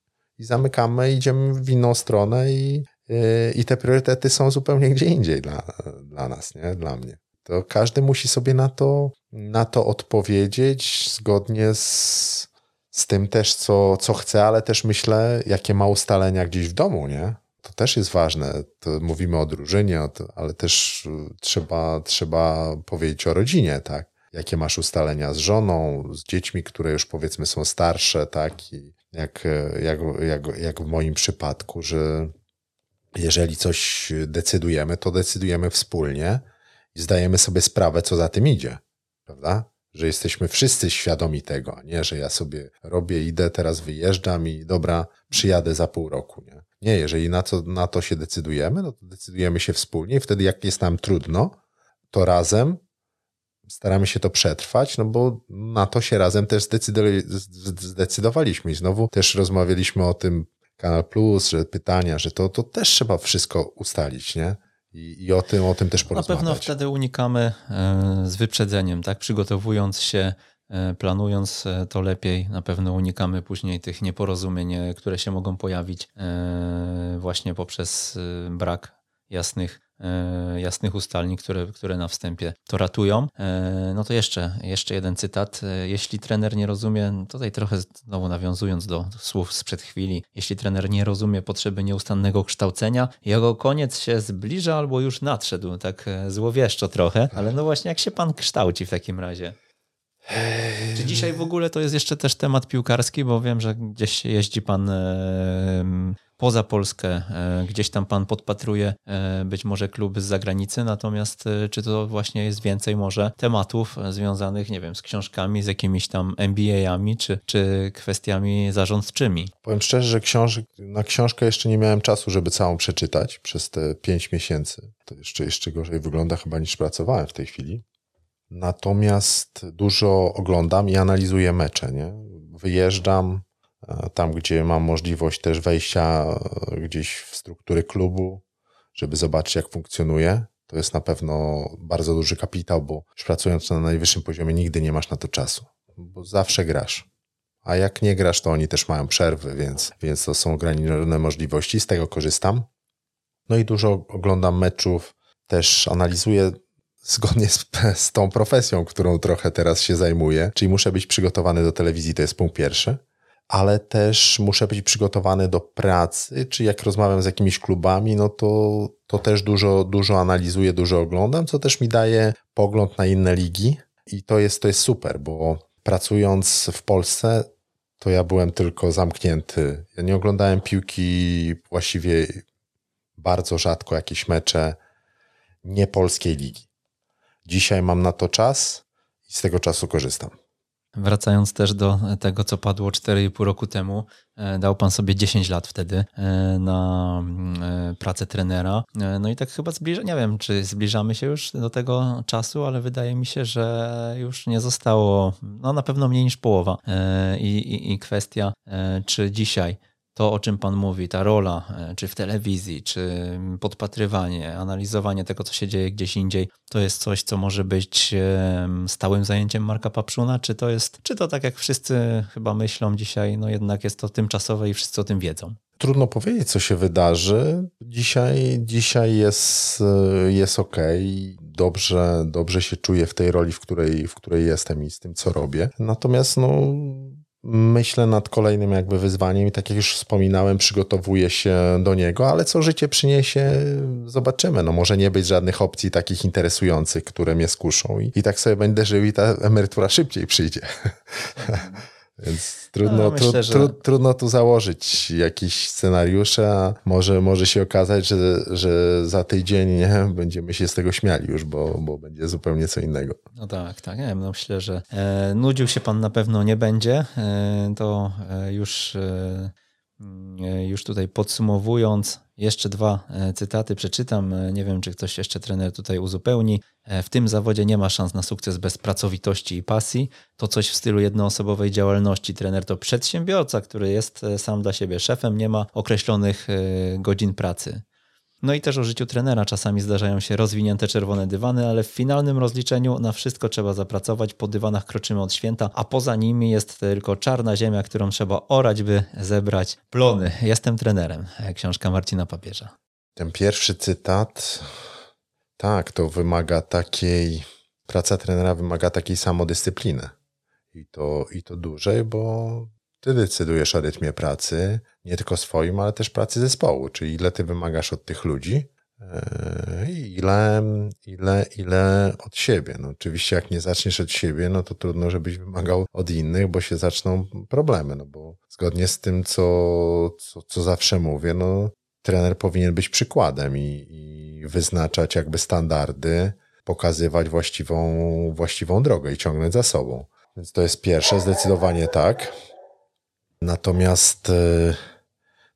i zamykamy, idziemy w inną stronę i, y, i te priorytety są zupełnie gdzie indziej dla, dla nas, nie? dla mnie. To każdy musi sobie na to, na to odpowiedzieć zgodnie z, z tym też, co, co chce, ale też myślę, jakie ma ustalenia gdzieś w domu, nie? To też jest ważne. To mówimy o drużynie, ale też trzeba, trzeba powiedzieć o rodzinie, tak? Jakie masz ustalenia z żoną, z dziećmi, które już powiedzmy są starsze, tak? I jak, jak, jak, jak w moim przypadku, że jeżeli coś decydujemy, to decydujemy wspólnie i zdajemy sobie sprawę, co za tym idzie, prawda? Że jesteśmy wszyscy świadomi tego, nie, że ja sobie robię, idę, teraz wyjeżdżam i dobra, przyjadę za pół roku, nie? Nie, jeżeli na to, na to się decydujemy, no to decydujemy się wspólnie i wtedy jak jest nam trudno, to razem staramy się to przetrwać, no bo na to się razem też zdecydowaliśmy. I znowu też rozmawialiśmy o tym Kanal Plus, że pytania, że to, to też trzeba wszystko ustalić, nie? I, I, o tym, o tym też porozmawiać. Na pewno wtedy unikamy e, z wyprzedzeniem, tak? Przygotowując się, e, planując e, to lepiej, na pewno unikamy później tych nieporozumień, które się mogą pojawić właśnie poprzez brak jasnych jasnych ustalni, które, które na wstępie to ratują. E, no to jeszcze, jeszcze jeden cytat. E, jeśli trener nie rozumie, tutaj trochę znowu nawiązując do słów sprzed chwili, jeśli trener nie rozumie potrzeby nieustannego kształcenia, jego koniec się zbliża albo już nadszedł, tak złowieszczo trochę, ale no właśnie jak się pan kształci w takim razie? Czy dzisiaj w ogóle to jest jeszcze też temat piłkarski, bo wiem, że gdzieś jeździ pan poza Polskę, e, gdzieś tam pan podpatruje e, być może klub z zagranicy, natomiast e, czy to właśnie jest więcej może tematów związanych, nie wiem, z książkami, z jakimiś tam MBA-ami, czy, czy kwestiami zarządczymi? Powiem szczerze, że książek, na książkę jeszcze nie miałem czasu, żeby całą przeczytać przez te pięć miesięcy. To jeszcze, jeszcze gorzej wygląda chyba niż pracowałem w tej chwili. Natomiast dużo oglądam i analizuję mecze, nie? Wyjeżdżam, E, tam, gdzie mam możliwość też wejścia e, gdzieś w struktury klubu, żeby zobaczyć, jak funkcjonuje. To jest na pewno bardzo duży kapitał, bo już pracując na najwyższym poziomie, nigdy nie masz na to czasu, bo zawsze grasz. A jak nie grasz, to oni też mają przerwy, więc, więc to są ograniczone możliwości, z tego korzystam. No i dużo oglądam meczów, też analizuję zgodnie z, z tą profesją, którą trochę teraz się zajmuję, czyli muszę być przygotowany do telewizji, to jest punkt pierwszy ale też muszę być przygotowany do pracy, czy jak rozmawiam z jakimiś klubami, no to, to też dużo, dużo analizuję, dużo oglądam, co też mi daje pogląd na inne ligi i to jest, to jest super, bo pracując w Polsce, to ja byłem tylko zamknięty. Ja nie oglądałem piłki właściwie bardzo rzadko, jakieś mecze nie polskiej ligi. Dzisiaj mam na to czas i z tego czasu korzystam. Wracając też do tego, co padło 4,5 roku temu, e, dał pan sobie 10 lat wtedy e, na mm, e, pracę trenera. No i tak chyba zbliża, nie wiem, czy zbliżamy się już do tego czasu, ale wydaje mi się, że już nie zostało, no na pewno mniej niż połowa. I, i, i kwestia, czy dzisiaj to, o czym Pan mówi, ta rola, e, czy w telewizji, czy podpatrywanie, analizowanie tego, co się dzieje gdzieś indziej, to jest coś, co może być stałym zajęciem Marka Papszuna, czy to jest, czy to tak jak wszyscy chyba myślą dzisiaj, no jednak jest to tymczasowe i wszyscy o tym wiedzą? Trudno powiedzieć, co się wydarzy. Dzisiaj, dzisiaj jest, e, jest ok. Dobrze, dobrze się czuję w tej roli, w której, w której jestem i z tym, co robię. Natomiast no, myślę nad kolejnym jakby wyzwaniem i tak jak już wspominałem, przygotowuję się do niego, ale co życie przyniesie, zobaczymy. No może nie być żadnych opcji takich interesujących, które mnie skuszą i, i tak sobie będę żył i ta emerytura szybciej przyjdzie. Więc trudno, no, myślę, tru, że... tru, trudno tu założyć jakieś scenariusze, a może, może się okazać, że, że za tydzień nie, będziemy się z tego śmiali już, bo, bo będzie zupełnie co innego. No tak, tak. Nie, no myślę, że e, nudził się pan na pewno nie będzie. E, to e, już, e, już tutaj podsumowując, jeszcze dwa e, cytaty przeczytam. E, nie wiem, czy ktoś jeszcze trener tutaj uzupełni. E, w tym zawodzie nie ma szans na sukces bez pracowitości i pasji. To coś w stylu jednoosobowej działalności. Trener to przedsiębiorca, który jest sam dla siebie szefem, nie ma określonych godzin pracy. No i też o życiu trenera. Czasami zdarzają się rozwinięte czerwone dywany, ale w finalnym rozliczeniu na wszystko trzeba zapracować. Po dywanach kroczymy od święta, a poza nimi jest tylko czarna ziemia, którą trzeba orać, by zebrać plony. Jestem trenerem. Książka Marcina Papieża. Ten pierwszy cytat, tak, to wymaga takiej, praca trenera wymaga takiej samodyscypliny. I to, i to dużej, bo ty decydujesz o rytmie pracy, nie tylko swoim, ale też pracy zespołu, czyli ile ty wymagasz od tych ludzi e, i ile, ile, ile od siebie. No oczywiście jak nie zaczniesz od siebie, no to trudno, żebyś wymagał od innych, bo się zaczną problemy, no bo zgodnie z tym, co, co, co zawsze mówię, no trener powinien być przykładem i, i wyznaczać jakby standardy, pokazywać właściwą, właściwą drogę i ciągnąć za sobą. Więc to jest pierwsze, zdecydowanie tak. Natomiast e,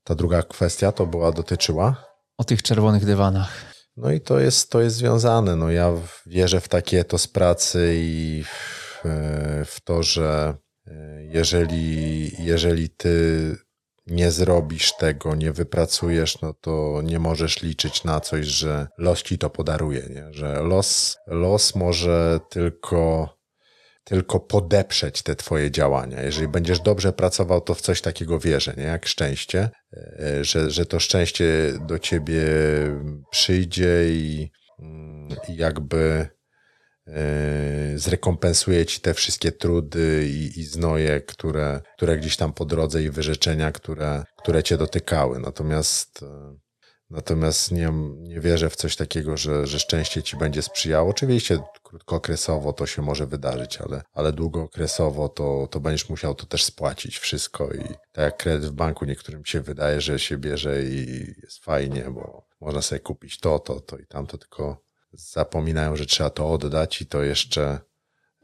ta druga kwestia to była dotyczyła. O tych czerwonych dywanach. No i to jest, to jest związane. No ja wierzę w takie etos pracy i w, e, w to, że e, jeżeli, jeżeli ty nie zrobisz tego, nie wypracujesz, no to nie możesz liczyć na coś, że los ci to podaruje, nie? że los, los może tylko tylko podeprzeć te twoje działania. Jeżeli będziesz dobrze pracował, to w coś takiego wierzę, nie? jak szczęście, e, że, że to szczęście do ciebie przyjdzie i, mm, i jakby e, zrekompensuje ci te wszystkie trudy i, i znoje, które, które gdzieś tam po drodze i wyrzeczenia, które, które cię dotykały. Natomiast e, Natomiast nie, nie wierzę w coś takiego, że, że szczęście ci będzie sprzyjało. Oczywiście krótkookresowo to się może wydarzyć, ale, ale długookresowo to, to będziesz musiał to też spłacić wszystko. I tak jak kredyt w banku niektórym się wydaje, że się bierze i jest fajnie, bo można sobie kupić to, to, to i tamto, tylko zapominają, że trzeba to oddać i to jeszcze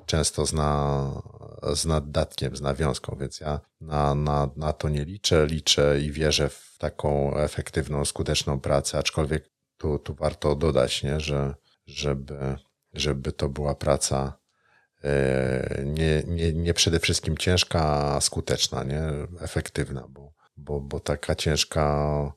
często z, na, z naddatkiem, z nawiązką, więc ja na, na, na to nie liczę. Liczę i wierzę w taką efektywną, skuteczną pracę, aczkolwiek tu, tu warto dodać, nie, że żeby, żeby to była praca e, nie, nie, nie przede wszystkim ciężka, a skuteczna, nie? efektywna, bo, bo, bo taka ciężka,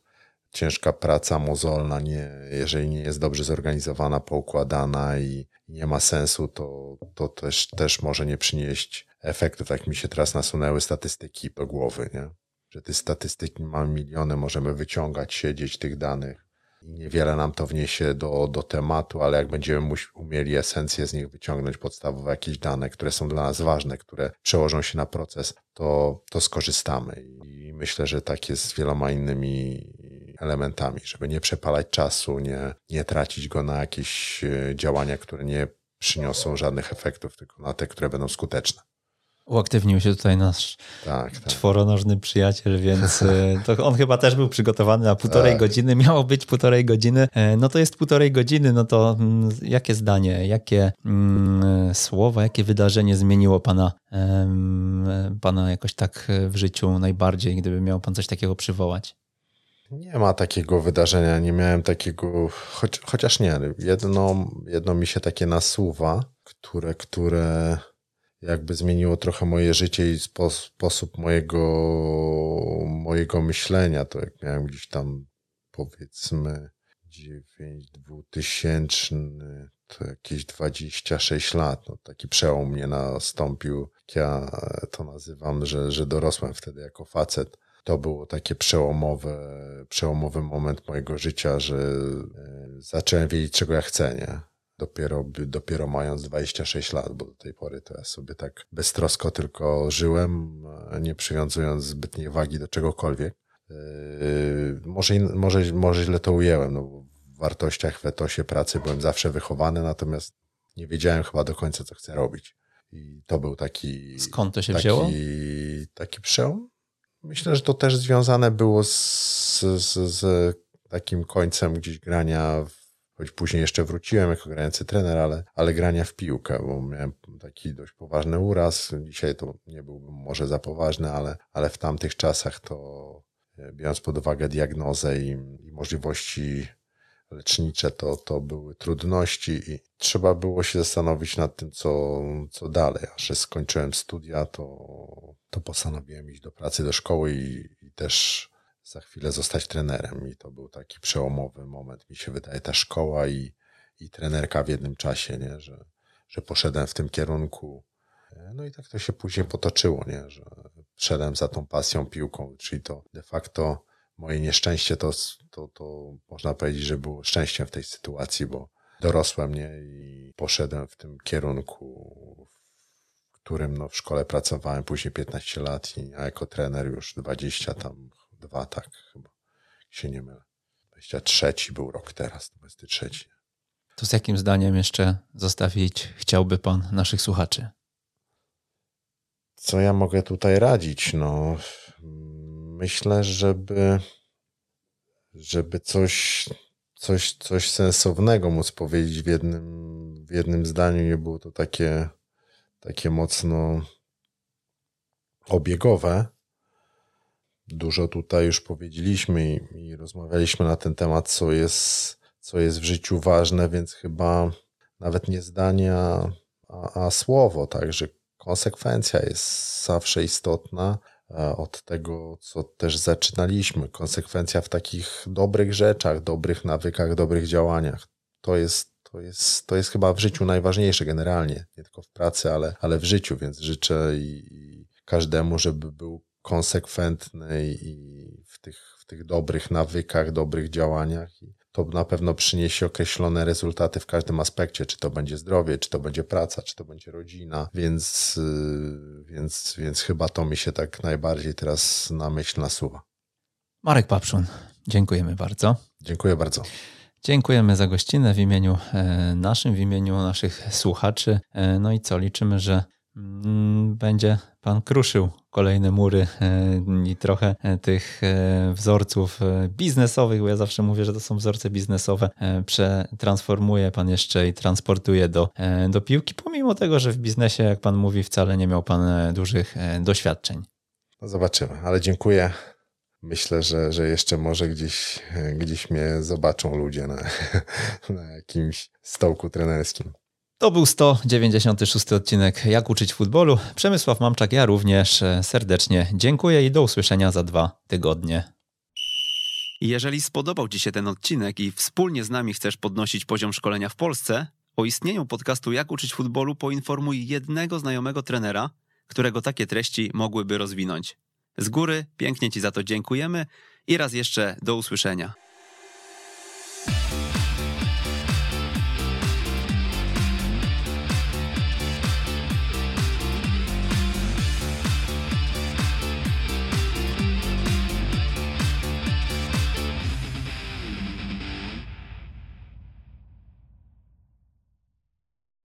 ciężka praca mozolna, nie, jeżeli nie jest dobrze zorganizowana, poukładana i nie ma sensu, to, to też, też może nie przynieść efektów. Jak mi się teraz nasunęły statystyki do głowy, nie? że te statystyki mamy miliony, możemy wyciągać, siedzieć tych danych i niewiele nam to wniesie do, do tematu, ale jak będziemy umieli esencję z nich wyciągnąć, podstawowe jakieś dane, które są dla nas ważne, które przełożą się na proces, to, to skorzystamy. I myślę, że tak jest z wieloma innymi elementami, żeby nie przepalać czasu, nie, nie tracić go na jakieś e, działania, które nie przyniosą żadnych efektów, tylko na te, które będą skuteczne. Uaktywnił się tutaj nasz tak, tak. czworonożny przyjaciel, więc e, to on chyba też był przygotowany na półtorej tak. godziny. Miało być półtorej godziny. E, no to jest półtorej godziny, no to mm, jakie zdanie, jakie mm, słowa, jakie wydarzenie zmieniło pana, pana jakoś tak w życiu najbardziej, gdyby miał pan coś takiego przywołać? Nie ma takiego wydarzenia, nie miałem takiego, choć, chociaż nie, jedno, jedno mi się takie nasuwa, które, które jakby zmieniło trochę moje życie i spo, sposób mojego, mojego myślenia. To jak miałem gdzieś tam powiedzmy 9, 2000, to jakieś 26 lat. No, taki przełom mnie nastąpił. Ja to nazywam, że, że dorosłem wtedy jako facet. To było takie przełomowe, przełomowy moment mojego życia, że e, zacząłem wiedzieć, czego ja chcę, nie? dopiero, dopiero mając 26 lat, bo do tej pory to ja sobie tak beztrosko tylko żyłem, nie przywiązując zbytniej wagi do czegokolwiek. Yy, może, może, może źle to ujęłem, no bo w wartościach w etosie pracy byłem zawsze wychowany, natomiast nie wiedziałem chyba do końca, co chcę robić. I to był taki... Skąd to się taki, wzięło? Taki przełom. Myślę, że to też związane było z, z, z takim końcem gdzieś grania w choć później jeszcze wróciłem jako grający trener, ale, ale grania w piłkę, bo miałem taki dość poważny uraz. Dzisiaj to nie byłbym może za poważny, ale, ale w tamtych czasach to e, biorąc pod uwagę diagnozę i, i możliwości lecznicze, to, to były trudności i trzeba było się zastanowić nad tym, co, co dalej. Aż skończyłem studia, to, to postanowiłem iść do pracy, do szkoły i, i też za chwilę zostać trenerem. I to był taki przełomowy moment, mi się wydaje, ta szkoła i, i trenerka w jednym czasie, nie? Że, że poszedłem w tym kierunku. No i tak to się później potoczyło, nie? że szedłem za tą pasją piłką, czyli to de facto moje nieszczęście to, to, to można powiedzieć, że było szczęściem w tej sytuacji, bo dorosłem nie i poszedłem w tym kierunku, w którym no, w szkole pracowałem później 15 lat, i, a jako trener już 20 tam dwa, tak chyba, się nie mylę. 23 był rok teraz, 23. To z jakim zdaniem jeszcze zostawić chciałby pan naszych słuchaczy? Co ja mogę tutaj radzić? No, myślę, żeby, żeby coś, coś, coś sensownego móc powiedzieć w jednym, w jednym zdaniu. Nie było to takie, takie mocno obiegowe. Dużo tutaj już powiedzieliśmy i, i rozmawialiśmy na ten temat, co jest, co jest w życiu ważne, więc chyba nawet nie zdania, a, a słowo, także konsekwencja jest zawsze istotna od tego, co też zaczynaliśmy. Konsekwencja w takich dobrych rzeczach, dobrych nawykach, dobrych działaniach. To jest, to jest, to jest chyba w życiu najważniejsze generalnie, nie tylko w pracy, ale, ale w życiu, więc życzę i, i każdemu, żeby był konsekwentny i w tych, w tych dobrych nawykach, dobrych działaniach. I to na pewno przyniesie określone rezultaty w każdym aspekcie, czy to będzie zdrowie, czy to będzie praca, czy to będzie rodzina, więc, y, więc, więc chyba to mi się tak najbardziej teraz na myśl nasuwa. Marek Papszun, dziękujemy bardzo. Dziękuję bardzo. Dziękujemy za gościnę w imieniu e, naszym, w imieniu naszych słuchaczy. E, no i co, liczymy, że będzie pan kruszył kolejne mury e, i trochę e, tych e, wzorców biznesowych, bo ja zawsze mówię, że to są wzorce biznesowe, przetransformuje pan jeszcze i transportuje do, do piłki, pomimo tego, że w biznesie, jak pan mówi, wcale nie miał pan dużych doświadczeń. No zobaczymy, ale dziękuję. Myślę, że, że jeszcze może gdzieś, gdzieś mnie zobaczą ludzie na, [laughs] na jakimś stołku trenerskim. To był 196 odcinek Jak uczyć futbolu. Przemysław Mamczak, ja również serdecznie dziękuję i do usłyszenia za dwa tygodnie. Jeżeli spodobał Ci się ten odcinek i wspólnie z nami chcesz podnosić poziom szkolenia w Polsce, o istnieniu podcastu Jak uczyć futbolu poinformuj jednego znajomego trenera, którego takie treści mogłyby rozwinąć. Z góry pięknie Ci za to dziękujemy i raz jeszcze do usłyszenia.